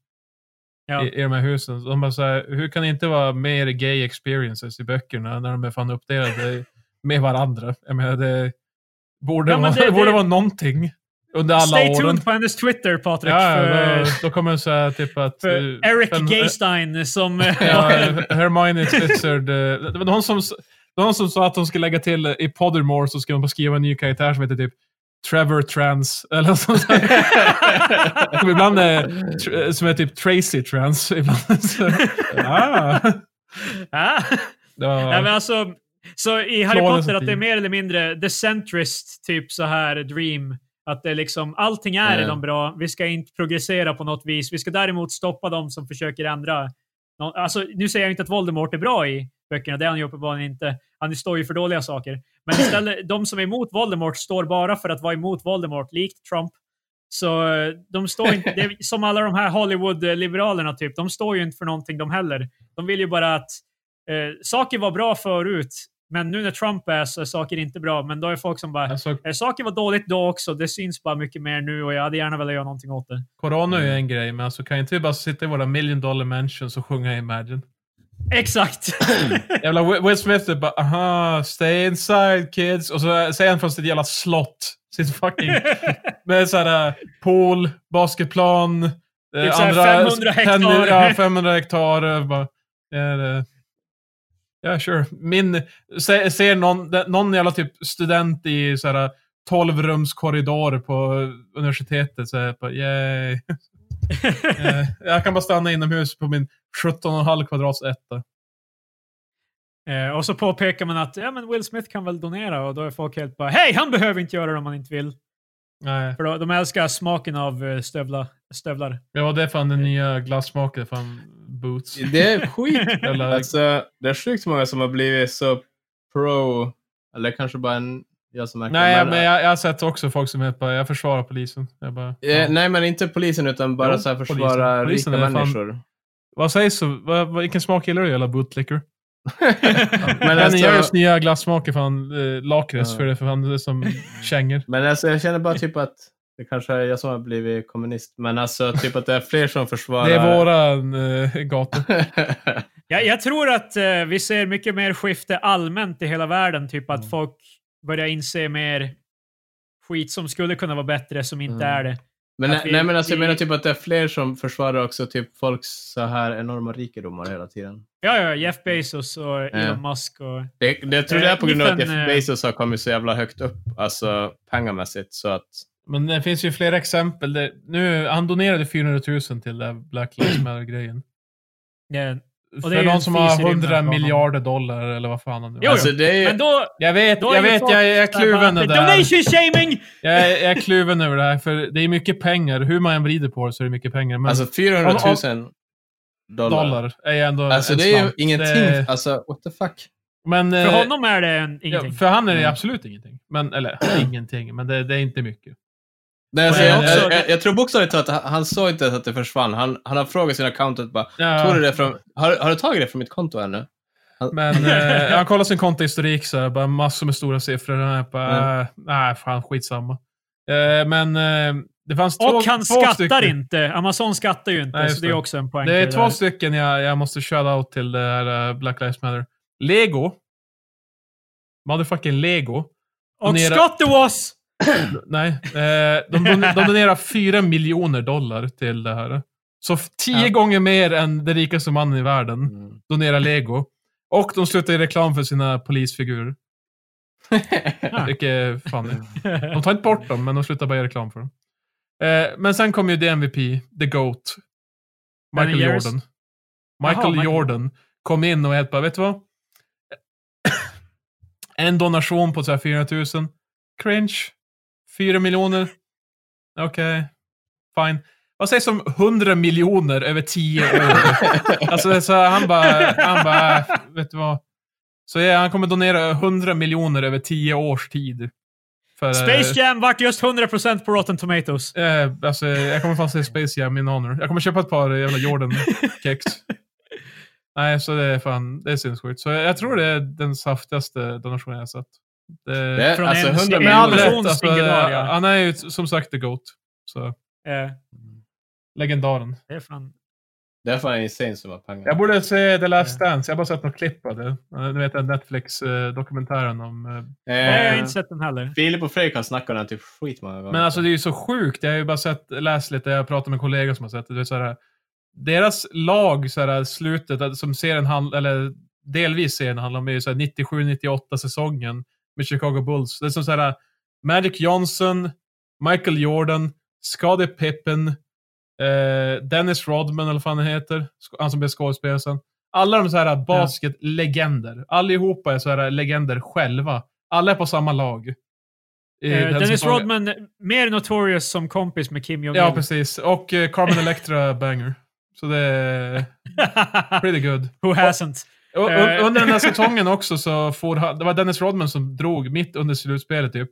Ja. I, I de här husen. De bara så här, hur kan det inte vara mer gay experiences i böckerna när de är fan uppdelade med varandra? Jag menar, det borde, Ja, det- borde det- vara någonting under alla Stay åren. tuned på hennes Twitter, Patrik. Ja, för, då, då kommer så här typ att... eh, Eric fem- Gaystein som... Ja, Hermione Slitzard. eh, Det var någon som, någon som sa att de skulle lägga till eh, i Pottermore så skulle de bara skriva en ny karaktär som heter typ Trevor Trans. Eller sånt där. Ibland är, som är typ Tracy Trans. Ibland så, ah. ah. Ja, Nej, men alltså, så i Harry Potter att det är team. mer eller mindre the centrist typ så här dream. Att det liksom, allting är Mm. redan bra. Vi ska inte progressera på något vis. Vi ska däremot stoppa dem som försöker ändra. Alltså, nu säger jag inte att Voldemort är bra i böckerna. Det är han ju uppenbarligen inte. Han står ju för dåliga saker. Men istället, de som är emot Voldemort står bara för att vara emot Voldemort, likt Trump. Så eh, de står inte, det är som alla de här Hollywood-liberalerna typ, de står ju inte för någonting de heller. De vill ju bara att eh, saker var bra förut, men nu när Trump är så är saker inte bra. Men då är folk som bara, Alltså, eh, saker var dåligt då också, det syns bara mycket mer nu och jag hade gärna velat göra någonting åt det. corona är ju en grej, men alltså kan inte vi bara sitta i våra million dollar mansions och sjunga Imagine? Exakt! Jävla Will- Smith är bara aha, stay inside kids. Och så säger han från sitt jävla slott. Sitt fucking... med såhär pool, basketplan. eh, Typ här 500 hektar. Ja, 500 hektar. eh, Bara, ja, det, ja, sure. Min... Se, ser någon, någon jävla typ student i såhär 12 rums korridor på universitetet så bara yay. Eh, jag kan bara stanna inomhus på min 17,5 kvadrats etta. Eh, och så påpekar man att ja, men Will Smith kan väl donera och då är folk helt bara hej, han behöver inte göra det om han inte vill. Nej. För då, de älskar smaken av eh, stövla, stövlar. Ja, det är fan den nya glassmaken. Fan boots. Det är skit. Jävla- alltså, det är sjukt många som har blivit så pro, eller kanske bara en, jag som märker Nej, men jag, jag har sett också folk som är bara, jag försvarar polisen. Jag bara, Eh, ja. Nej, men inte polisen utan bara Jo, så här polisen. försvara Polisen rika är fan- människor. Vad sägs? Vad, vilken smak gillar du jävla bootlicker? Men alltså- görs nya glassmaker fan eh, lakrits Ja. för det för fan det är som kängor. Men alltså, jag känner bara typ att det kanske är jag som har blivit kommunist, men alltså typ att det är fler som försvarar... Det är våran eh, gata. Jag, jag tror att eh, vi ser mycket mer skifte allmänt i hela världen. Typ att Mm. folk börjar inse mer skit som skulle kunna vara bättre som inte Mm. är det. men, vi- nej, men alltså, jag menar typ att det är fler som försvarar också typ folks så här enorma rikedomar hela tiden. Ja, ja, Jeff Bezos och Elon Ja. Musk och... Det, det, jag tror det är på grund av att Jeff eh, Bezos har kommit så jävla högt upp, alltså pengamässigt, så att... Men det finns ju flera exempel. Där, nu, han donerade 400 000 till den Black Lives Matter-grejen. Det För någon som har i rymden 100 för honom. miljarder dollar eller vad fan han nu Jo, alltså, det är. Men då... Jag vet, jag vet, jag, jag är där kluven över det Donation här. shaming! Jag är, jag är kluven över det här, för det är mycket pengar. Hur man än vrider på det så är det mycket pengar. Men Alltså 400 000 dollar. dollar är ändå Alltså det är ju ingenting. Det- Alltså, what the fuck? men, För eh, honom är det en, ja, ingenting. för han är det Mm. absolut ingenting. Men, eller ingenting, men det, det är inte mycket. Nej, alltså, jag, också- jag, jag, jag tror bokstavligt talat att han, han såg inte att det försvann. Han, han har frågat sin accountant bara, Ja, tog du det från, har, har du tagit det från mitt konto ännu? Men eh, han kollar sin kontohistorik så här, bara massor med stora siffror. Och jag bara, Mm. nej, fan skitsamma. Eh, men eh, det fanns två, och han två skattar stycken. inte. Amazon skattar ju inte, Nej, så det är också en poäng. Det är två där. stycken jag, jag måste shout out till det här eh, Black Lives Matter. Lego. Motherfucking Lego. Och Donera- Scott was! Nej. Eh, de, don- de donerar 4 miljoner dollar till det här. Så tio Ja. gånger mer än den rikaste mannen i världen Mm. donerar Lego. Och de slutar i reklam för sina polisfigurer. Vilket är funny. De tar inte bort dem, men de slutar bara göra reklam för dem. Eh, men sen kom ju the MVP, the GOAT. Michael. Jordan. Michael Michael. Jordan kom in och helt bara, vet du vad? En donation på så här 400 000. Cringe. 4 miljoner. Okej. Fine. Vad sägs om 100 miljoner över 10 år? alltså, så han bara, han bara, vet du vad? Så ja, han kommer donera 100 miljoner över 10 års tid. För, Space Jam vart just 100% på Rotten Tomatoes. Eh, alltså, jag kommer fan se Space Jam in honor. Jag kommer köpa ett par jävla Jordan-kex. Nej, så det är fan, det är sinnessjukt. Så jag tror det är den saftigaste donationen jag har sett. Det, Det är, Från alltså en- 100 en med all miljoner. rätt. Alltså, ja. Han är ju som sagt the GOAT. Så, Eh, legendaren. det är fan... Det är fan insane summa pengar. Jag borde se The Last Dance. Jag har bara sett något klipp av det. Eh, Du vet den Netflix-dokumentären om... eh, Nej, jag har Eh, inte sett den heller. Filip och Fredrik har snackat om den typ skitmånga gånger. Men alltså det är ju så sjukt. Jag har ju bara sett, läst lite, jag har pratat med en kollega som har sett det. det är så här, deras lag, så här, slutet, som serien handlar, eller delvis serien handlar om, är ju så här 97-98 säsongen med Chicago Bulls. Det är som så här, Magic Johnson, Michael Jordan, Scottie Pippen, eh, Dennis Rodman, eller vad fan han heter. Han som blev skådespelare sen. Alla de så här basketlegender. Allihopa är så här legender själva. Alla är på samma lag. Eh, den Dennis. Rodman, mer notorious som kompis med Kim Jong-Il. Ja, precis. Och eh, Carmen Electra banger. Så det är pretty good. Who hasn't? Un- under den här säsongen också så får han, det var Dennis Rodman som drog mitt under slutspelet typ.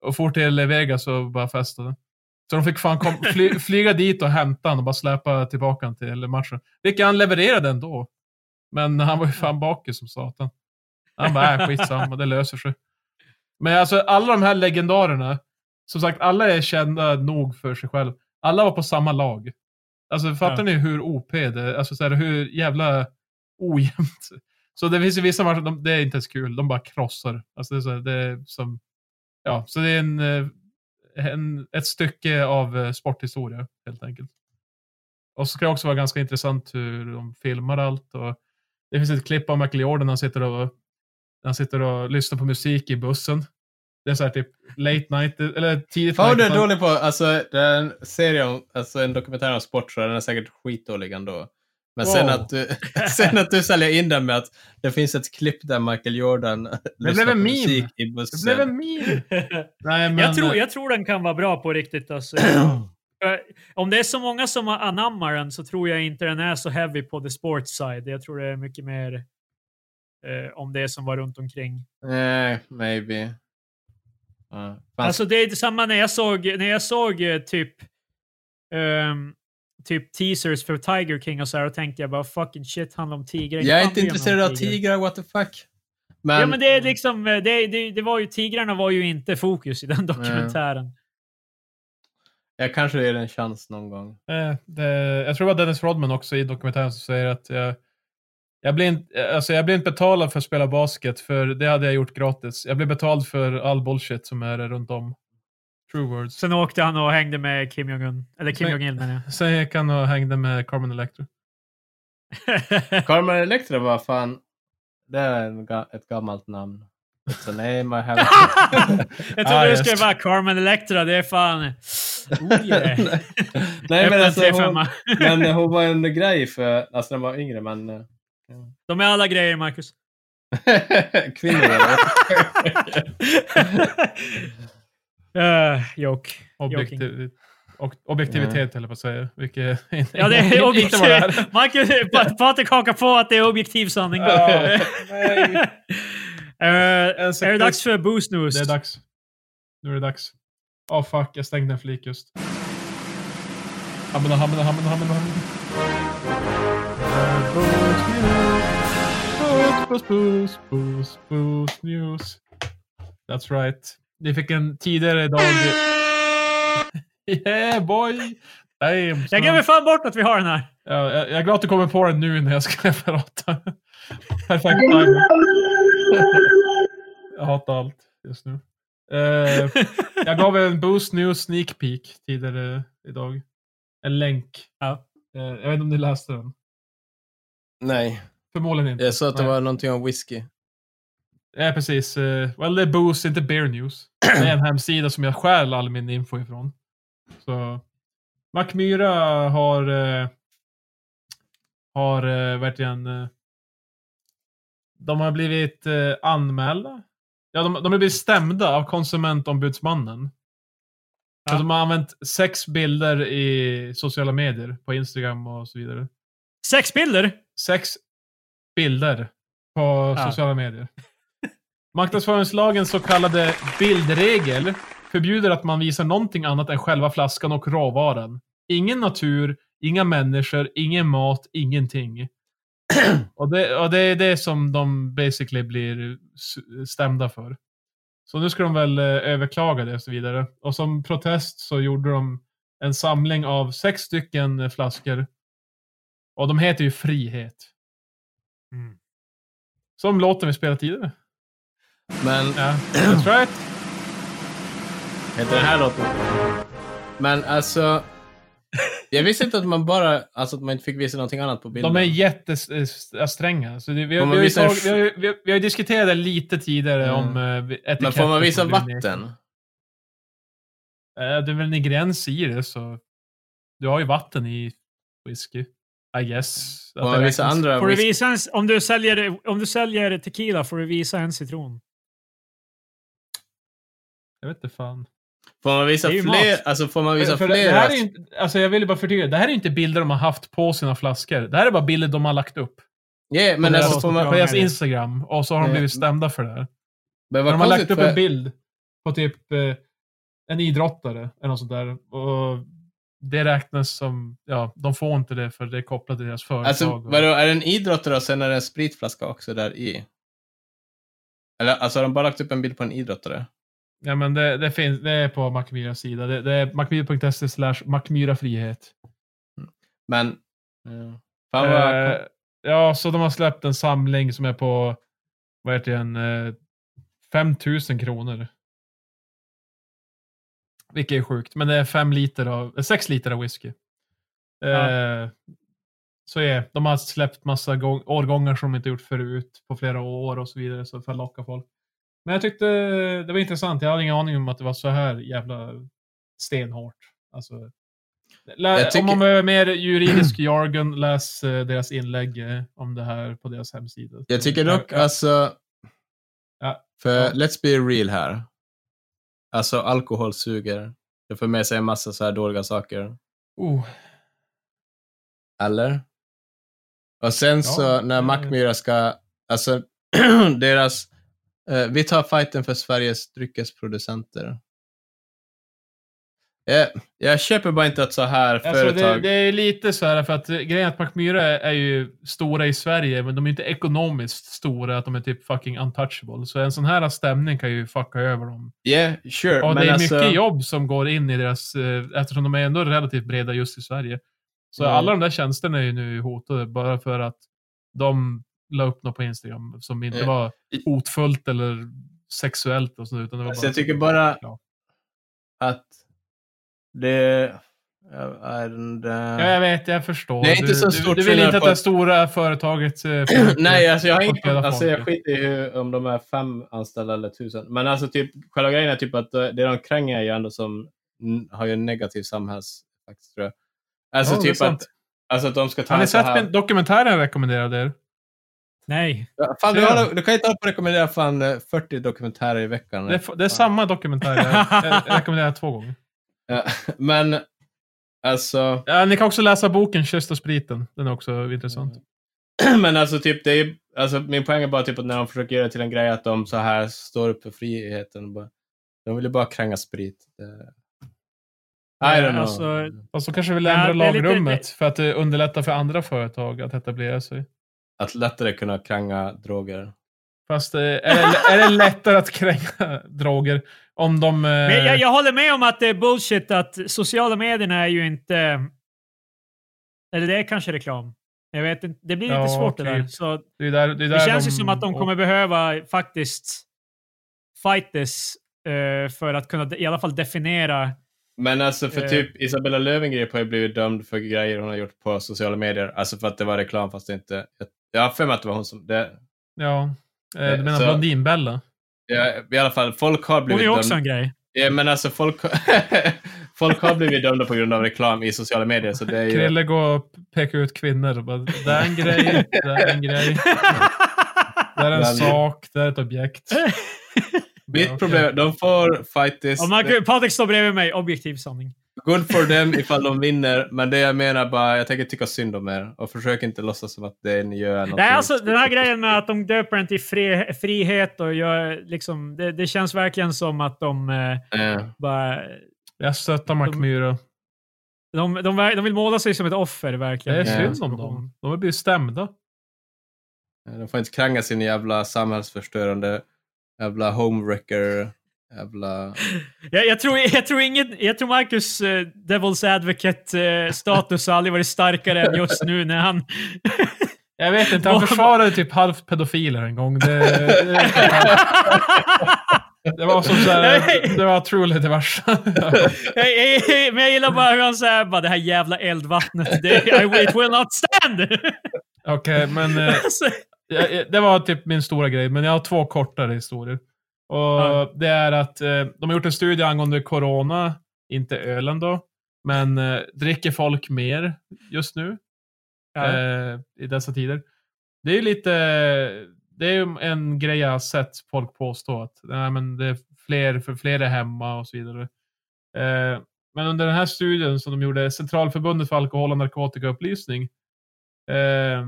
Och for till Vegas och bara festade. Så de fick fan kom, fly, flyga dit och hämta honom och bara släpa tillbaka honom till matchen. Vilket han levererade ändå. Men han var ju fan bakis som satan. Han bara, äh, skitsamma, det löser sig. Men alltså alla de här legendarerna, som sagt, alla är kända nog för sig själv. Alla var på samma lag. Alltså fattar Ja. ni hur OP det är? Alltså så här, hur jävla ojämnt. Så det finns ju vissa matcher, de, det är inte ens kul. De bara krossar. Alltså det är, så det är som, ja, så det är en, eh, en, ett stycke av eh, sporthistoria helt enkelt. Och så ska det också vara ganska intressant hur de filmar allt. Och det finns ett klipp av Michael Jordan när han sitter och, han sitter och lyssnar på musik i bussen. Det är så här typ late night, eller tidigt Fan vad du är night. dålig på, alltså det är en serie om, alltså en dokumentär om sport så den är säkert skitdålig ändå. Men sen, Wow. att du, sen att du säljer in den med att det finns ett klipp där Michael Jordan lyssnar blev en på meme. musik i Det bussen. blev en meme. Nej, men, jag, tror, jag tror den kan vara bra på riktigt. Alltså. Eh, Om det är så många som anammar den så tror jag inte den är så heavy på the sports side. Jag tror det är mycket mer eh, om det som var runt omkring. Nej, maybe. Ja, fan, Alltså det är detsamma när jag såg, när jag såg eh, typ ehm, typ teasers för Tiger King och så här och tänkte jag bara fucking shit handlar om tigrar. jag är inte intresserad av tigrar, what the fuck. Men, ja men det är liksom, eh, det, det, det var ju, tigrarna var ju inte fokus i den dokumentären. jag kanske ger den en chans någon gång. Eh, det, jag tror det var Dennis Rodman också i dokumentären som säger att jag, jag, blir inte, alltså jag blir inte betalad för att spela basket, för det hade jag gjort gratis. Jag blir betald för all bullshit som är runt om. True words. Sen åkte han och hängde med Kim Jong-Un. Eller Kim. Jong-Il menar jag. Sen gick han och hängde med Carmen Electra. Carmen Electra var fan, det är en, ga- ett gammalt namn. It's a name I have. jag trodde Ah, du just. skulle vara Carmen Electra. Det är fan... Oh yeah. Nej men alltså, T5. hon, men hon var en grej för, alltså när man var yngre men... eh, De är alla grejer, Marcus. Kvinnor eller? Uh, joke. Objektiv, och, objektivitet eller vad säger Vilket Ja, det är inte vad det är. objektiv. Marcus, Pa- Patrik hakar på att det är objektiv sanning. Nej. Eh, är det dags för Boost News? Det är dags. Nu är det dags. Åh fuck, jag stängde en flik just. Hamna, hamna, hamna, hamna, hamna. Boost. Boost, boost, boost, boost news. That's right. Ni fick en tidigare idag. yeah boy! Damn, Jag glömmer fan bort att vi har den här. Ja, jag, jag är glad att du kommer på den nu när jag ska prata. Perfekt timing. Jag hatar allt just nu. Eh, jag gav en Boost News sneak peek tidigare idag. En länk. Ja. Eh, jag vet inte om ni läste den. Nej, Förmodligen inte. jag sa att det Nej. var någonting om whisky. Ja, precis. Uh, well, det är Boost, inte Bear News. Det är en hemsida som jag stjäl all min info ifrån. Så Mackmyra har uh, har uh, verkligen uh, de har blivit uh, anmälda. Ja, de, de har blivit stämda av konsumentombudsmannen. Ja. De har använt sex bilder i sociala medier, på Instagram och så vidare. Sex bilder? Sex bilder på Ja. sociala medier. Marknadsföringslagens så kallade bildregel förbjuder att man visar någonting annat än själva flaskan och råvaran. Ingen natur, inga människor, ingen mat, ingenting. och, det, och det är det som de basically blir stämda för. Så nu ska de väl eh, överklaga det och så vidare. Och som protest så gjorde de en samling av sex stycken eh, flaskor. Och de heter ju Frihet. Mm. Som låten vi spelade tidigare. Men Ja, that's right. heter den här låten? Men alltså, jag visste inte att man bara, alltså att man inte fick visa någonting annat på bilden. De är jättestränga. Så det, vi, har- vi, har vi, har vi, har- vi har diskuterat det lite tidigare Mm. om uh, etiketter. Men får man visa vatten? Eh, det är väl en gräns i det, så... Du har ju vatten i whisky. I guess. Får man visa andra Får du visa en, om, du säljer, om du säljer tequila får du visa en citron. Jag vet inte fan. Får man visa fler? Alltså får man visa För det, fler? det här är inte, alltså jag vill bara förtydliga. Det här är inte bilder de har haft på sina flaskor. Det här är bara bilder de har lagt upp. Yeah, men på alltså deras, får på man... deras med det. Instagram. Och så har de blivit stämda för det här. Men De har lagt upp för... en bild på typ... Eh, en idrottare eller något sånt där. Och det räknas som, ja, de får inte det för det är kopplat till deras företag. Alltså, och- vadå, är det en idrottare och sen är det en spritflaska också där i? Eller alltså har de bara lagt upp en bild på en idrottare? Ja, men det, det finns, det är på Macmyras sida. Det, det är macmyra.se slash macmyrafrihet. Men... Ja. Fan vad... Eh, ja, så de har släppt en samling som är på, vad heter den, eh, 5000 kronor. Vilket är sjukt, men det är fem liter av, eh, sex liter av whisky. Eh, Ja. Så ja, de har släppt massa gång, årgångar som de inte gjort förut på flera år och så vidare, så för att locka folk. Men jag tyckte det var intressant. Jag hade ingen aning om att det var så här jävla stenhårt. Alltså, tycker- Om man behöver mer juridisk jargon, läs eh, deras inlägg eh, om det här på deras hemsida. Jag tycker dock, alltså... Ja. För Ja. let's be real här. Alltså, alkohol suger. Det får med sig en massa så här dåliga saker. Oh, Eller? Och sen så Ja, när det- Mackmyra ska, alltså deras, eh, vi tar fighten för Sveriges dryckesproducenter. Jag, jag köper bara inte att så här Alltså företag... det, det är lite så här för att grejen är att Macmyra är, är ju stora i Sverige, men de är inte ekonomiskt stora, att de är typ fucking untouchable. Så en sån här stämning kan ju fucka över dem. Yeah, sure. Och men det är alltså, mycket jobb som går in i deras, eh, eftersom de är ändå relativt breda just i Sverige. Så Mm. alla de där tjänsterna är ju nu hotade bara för att de la upp något på Instagram som inte Ja. var hotfullt eller sexuellt och så, utan det var Alltså, bara... jag tycker bara Ja. att det är en... Ja, jag vet, jag förstår. Det är inte du, så du, stort du vill skillnad inte att på- det stora företaget... eh, Nej, alltså jag, har döda alltså jag folk. skiter i hur, om de är fem anställda eller tusen. Men alltså typ, själva grejen är typ att det det de kränger är ju ändå som har ju en negativ samhällseffekt tror jag. Alltså Ja, typ att, alltså att de ska ta Har ni sett dokumentären jag rekommenderade er? Nej. Ja, Fan, du, har, du kan ju inte hålla på att rekommendera fan eh, 40 dokumentärer i veckan. Det är, det är samma dokumentär. Jag, jag rekommenderar två gånger. Ja, men alltså, Ja, ni kan också läsa boken Kyss och spriten. Den är också intressant. men alltså typ det är alltså min poäng är bara typ att när de försöker göra till en grej att de så här står upp för friheten. Bara, de vill ju bara kränga sprit. Det... I don't know. Alltså, Och så kanske vill Ja, ändra det är lite- lagrummet för att det underlättar för andra företag att etablera sig. Att lättare kunna kränga droger. Fast eh, är det, är det lättare att kränga droger om de... eh, Men jag, jag håller med om att det är bullshit att sociala medierna är ju inte... Eller det är kanske reklam. Jag vet inte. Det blir lite Ja, svårt det där. Så det, är där, det, är det där känns de, ju som att de kommer behöva faktiskt fight this eh, för att kunna i alla fall definiera... Men alltså för typ Isabella Löwengrip har ju blivit dömd för grejer hon har gjort på sociala medier. Alltså för att det var reklam fast det inte... Jag, jag har för mig att det var hon som... Det, Ja. Eh, Du menar Så- Blondinbella? ja, I alla fall, folk har Hon är blivit också dömda. en grej. Ja, men alltså folk, folk har blivit dömda på grund av reklam i sociala medier. Så det är ju... Krille går och pekar ut kvinnor och bara, det är en grej, det är en grej, det är en Men- sak, det är ett objekt. Mitt problem de får fight this. Och man, Patrik står bredvid mig. Objektiv sanning. Good for them ifall de vinner, men det jag menar bara, jag tänker tycka synd om er. Och försök inte låtsas som att det ni gör är något Nej, alltså den här grejen med att de döper den till fri, frihet och gör liksom... Det, det känns verkligen som att de eh, Eh, bara... Jag stöttar Macmyra. De, de, ver- de vill måla sig som ett offer, Det verkligen. är Ja. synd om dem. De har blivit stämda. de får inte kränga sin jävla samhällsförstörande, jävla homewrecker, jävla... Jag, jag, tror, jag, tror inget, jag tror Marcus eh, Devil's Advocate-status har aldrig varit starkare än just nu när han... Jag vet inte, han försvarade typ halvt pedofiler en gång. Det, det, det var som såhär, det var truly det värsta. Men jag gillar bara hur han säger bara det här jävla eldvattnet. Det, I, it will not stand! Okej, men eh, Alltså, jag- jag- det var typ min stora grej, men jag har två kortare historier. Och Ja. Det är att eh, de har gjort en studie angående corona, inte ölen då, men eh, dricker folk mer just nu ja. eh, i dessa tider? Det är ju lite, det är en grej jag har sett folk påstå att nej, men det är fler, för fler är hemma och så vidare. Men under den här studien som de gjorde, Centralförbundet för alkohol och narkotikaupplysning, eh,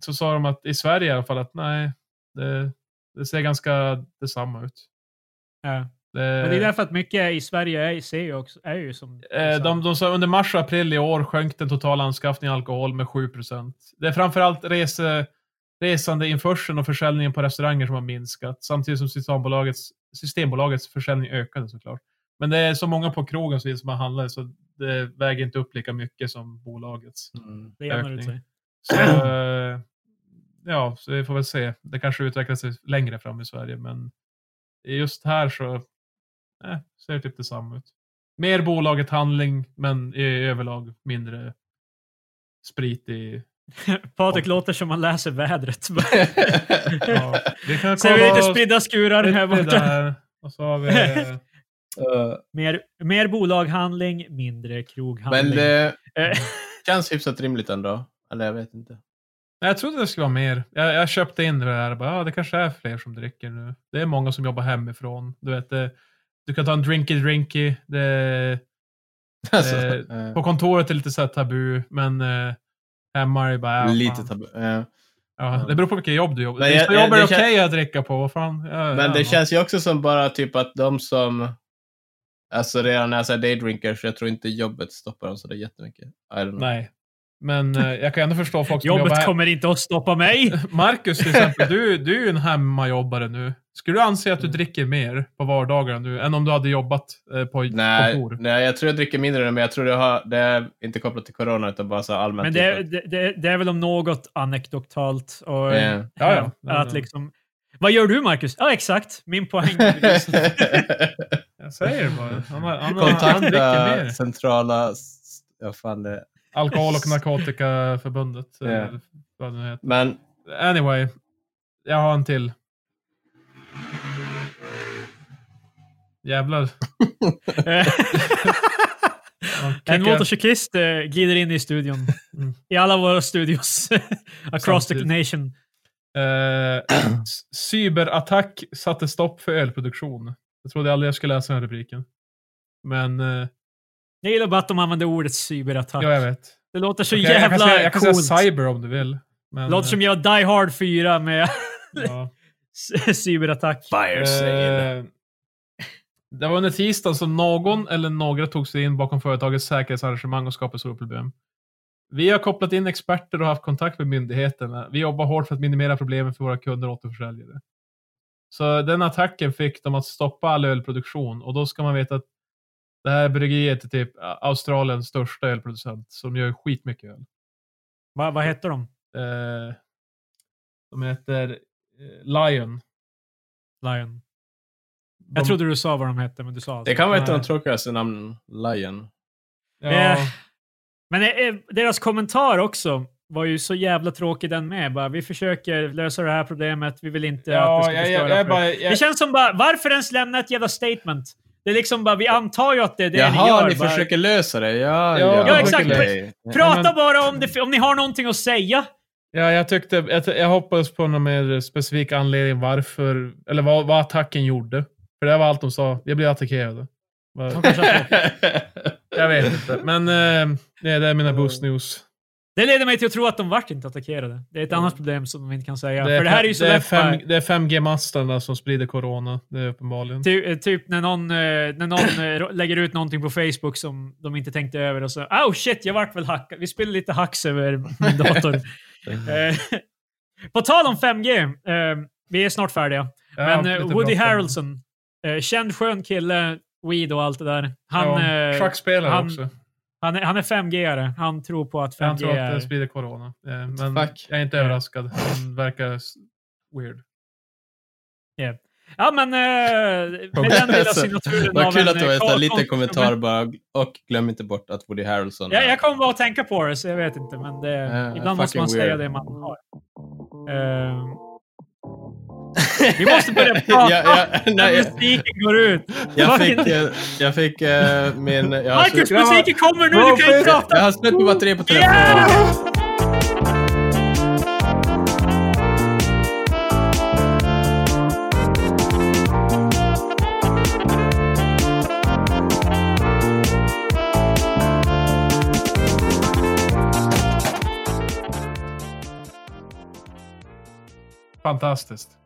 så sa de att i Sverige i alla fall att nej, det, det ser ganska detsamma ut. ja. Men det är därför att mycket i Sverige är, ser ju också, är ju som... Eh, de, de sa under mars och april i år sjönk den totala anskaffningen av alkohol med 7% Det är framförallt rese, resandeinförseln och försäljningen på restauranger som har minskat, samtidigt som Systembolagets, Systembolagets försäljning ökade såklart. Men det är så många på krogen som som har handlat så det väger inte upp lika mycket som bolagets. Mm. det jämnar ut ökning. sig. Så, eh, ja, så vi får väl se. Det kanske utvecklar sig längre fram i Sverige, men just här så eh, ser det typ detsamma ut. Mer bolaget handling, men i överlag mindre sprit i... Patrik låter som han läser vädret. Ja, vi kan Ser vi lite spridda skurar här borta. Och så har vi... eh, Uh, Mer, mer bolaghandling, mindre men kroghandling. det Eh, känns hyfsat rimligt ändå. Eller jag vet inte. Jag trodde det skulle vara mer. Jag, jag köpte in det här bara, ja, det kanske är fler som dricker nu. Det är många som jobbar hemifrån. Du vet, det, du kan ta en drinky drinky. Det, Alltså, Eh, eh, på kontoret är det lite så tabu, men eh, hemma är det bara, ja, lite fan. tabu. eh. Ja, det beror på vilket jobb du jobbar. Vissa jag- jobb är det det okej att dricka på. Vad fan? Ja, Men det ja. känns ju också som bara typ att de som Alltså redan när jag säger daydrinkers, jag tror inte jobbet stoppar dem sådär jättemycket. I don't know. Nej. Men eh, jag kan ändå förstå folk som jobbar Jobbet här. kommer inte att stoppa mig. Marcus till exempel, du, du är ju en hemmajobbare nu. Skulle du anse att du dricker mer på vardagar nu än om du hade jobbat eh, på Nej, kontor? nej, jag tror jag dricker mindre nu, men jag tror det, har, det är inte kopplat till corona utan bara så allmänt. Men typ det, att- det, det, det är väl om något anekdotalt. Och, Ja. Ja, ja. Att liksom, vad gör du Marcus? Ja, exakt. Min poäng. Jag säger det bara. Han, han, han Kontakta mer. centrala... Ja, fan det. Alkohol och narkotikaförbundet. eh, Ja. Vad det nu heter. Men Anyway. Jag har en till. Jävlar. En motorcyklist eh, glider in i studion. Mm. I alla våra studios. Across the Samtidigt. nation. Eh, cyberattack satte stopp för ölproduktion. Jag trodde aldrig jag skulle läsa den här rubriken. Men, eh, Jag gillar bara att de använder ordet cyberattack. ja, jag vet. Det låter så Okej, jag kan jävla säga, jag kan coolt. säga cyber om du vill. Men, låter som jag Die Hard 4 med ja. cyberattack. fire. Eh, Det var under tisdagen som någon eller några tog sig in bakom företagets säkerhetsarrangemang och skapade stora problem. Vi har kopplat in experter och haft kontakt med myndigheterna. Vi jobbar hårt för att minimera problemen för våra kunder och återförsäljare. Så den attacken fick dem att stoppa all ölproduktion och då ska man veta att det här bryggeriet är typ Australiens största ölproducent som gör skitmycket öl. Va, vad heter de? Eh, de heter eh, Lion. Lion. De, Jag trodde du sa vad de hette, men du sa alltså. Det kan vara ett av de tråkigaste namnen. Lion. ja, Eh, Men eh, deras kommentar också var ju så jävla tråkig den med. Bara, vi försöker lösa det här problemet. Vi vill inte att det ja, ska jag, förstöra jag, jag, för- bara, jag, Det känns som bara, varför ens lämna ett jävla statement? Det är liksom bara, vi antar ju att det är det Jaha, ni gör. ni bara, försöker lösa det. Ja, Ja, Ja, exakt. okej. Prata men- bara om, det, om ni har någonting att säga. Ja, jag tyckte, jag, jag hoppades på någon mer specifik anledning varför, eller vad, vad attacken gjorde. För det var allt de sa. Jag blev attackerade. Vad- Jag vet inte, men eh, det, det är mina boost news. Det leder mig till att tro att de vart inte attackerade. Det är ett annat problem som de inte kan säga. det, är, För det här är ju så det är, fem, det är 5G-mastarna som sprider corona. Det är uppenbarligen. Ty, eh, typ när någon, eh, när någon eh, lägger ut någonting på Facebook som de inte tänkte över och så oh shit, jag vart väl hackad. Vi spelar lite hacks över min dator. På tal om 5G, eh, vi är snart färdiga. Ja, Men. Woody Harrelson, känd skön kille, weed och allt det där. Han, ja, Schackspelare han- också. Han, är, han är 5G-are. Han tror på att 5G Han tror att är... det sprider corona. Eh, men Fuck. jag är inte överraskad. Han verkar weird. Ja, men eh, med den lilla Alltså, signaturen Vad av kul en, att du har eh, kon- kommentar bara. Och glöm inte bort att Woody Harrelson Ja, är- jag kommer bara att tänka på det, så jag vet inte. Men det, Ja, ibland måste man säga weird. det man har. Ehm, vi måste börja prata Ja, ja, när musiken går ut. Jag fick, eh, jag fick eh, min... Jag Marcus, slut- musiken kommer nu! Du kan ju jag, prata! jag har slut på batteri på telefonen. Yeah! Fantastiskt.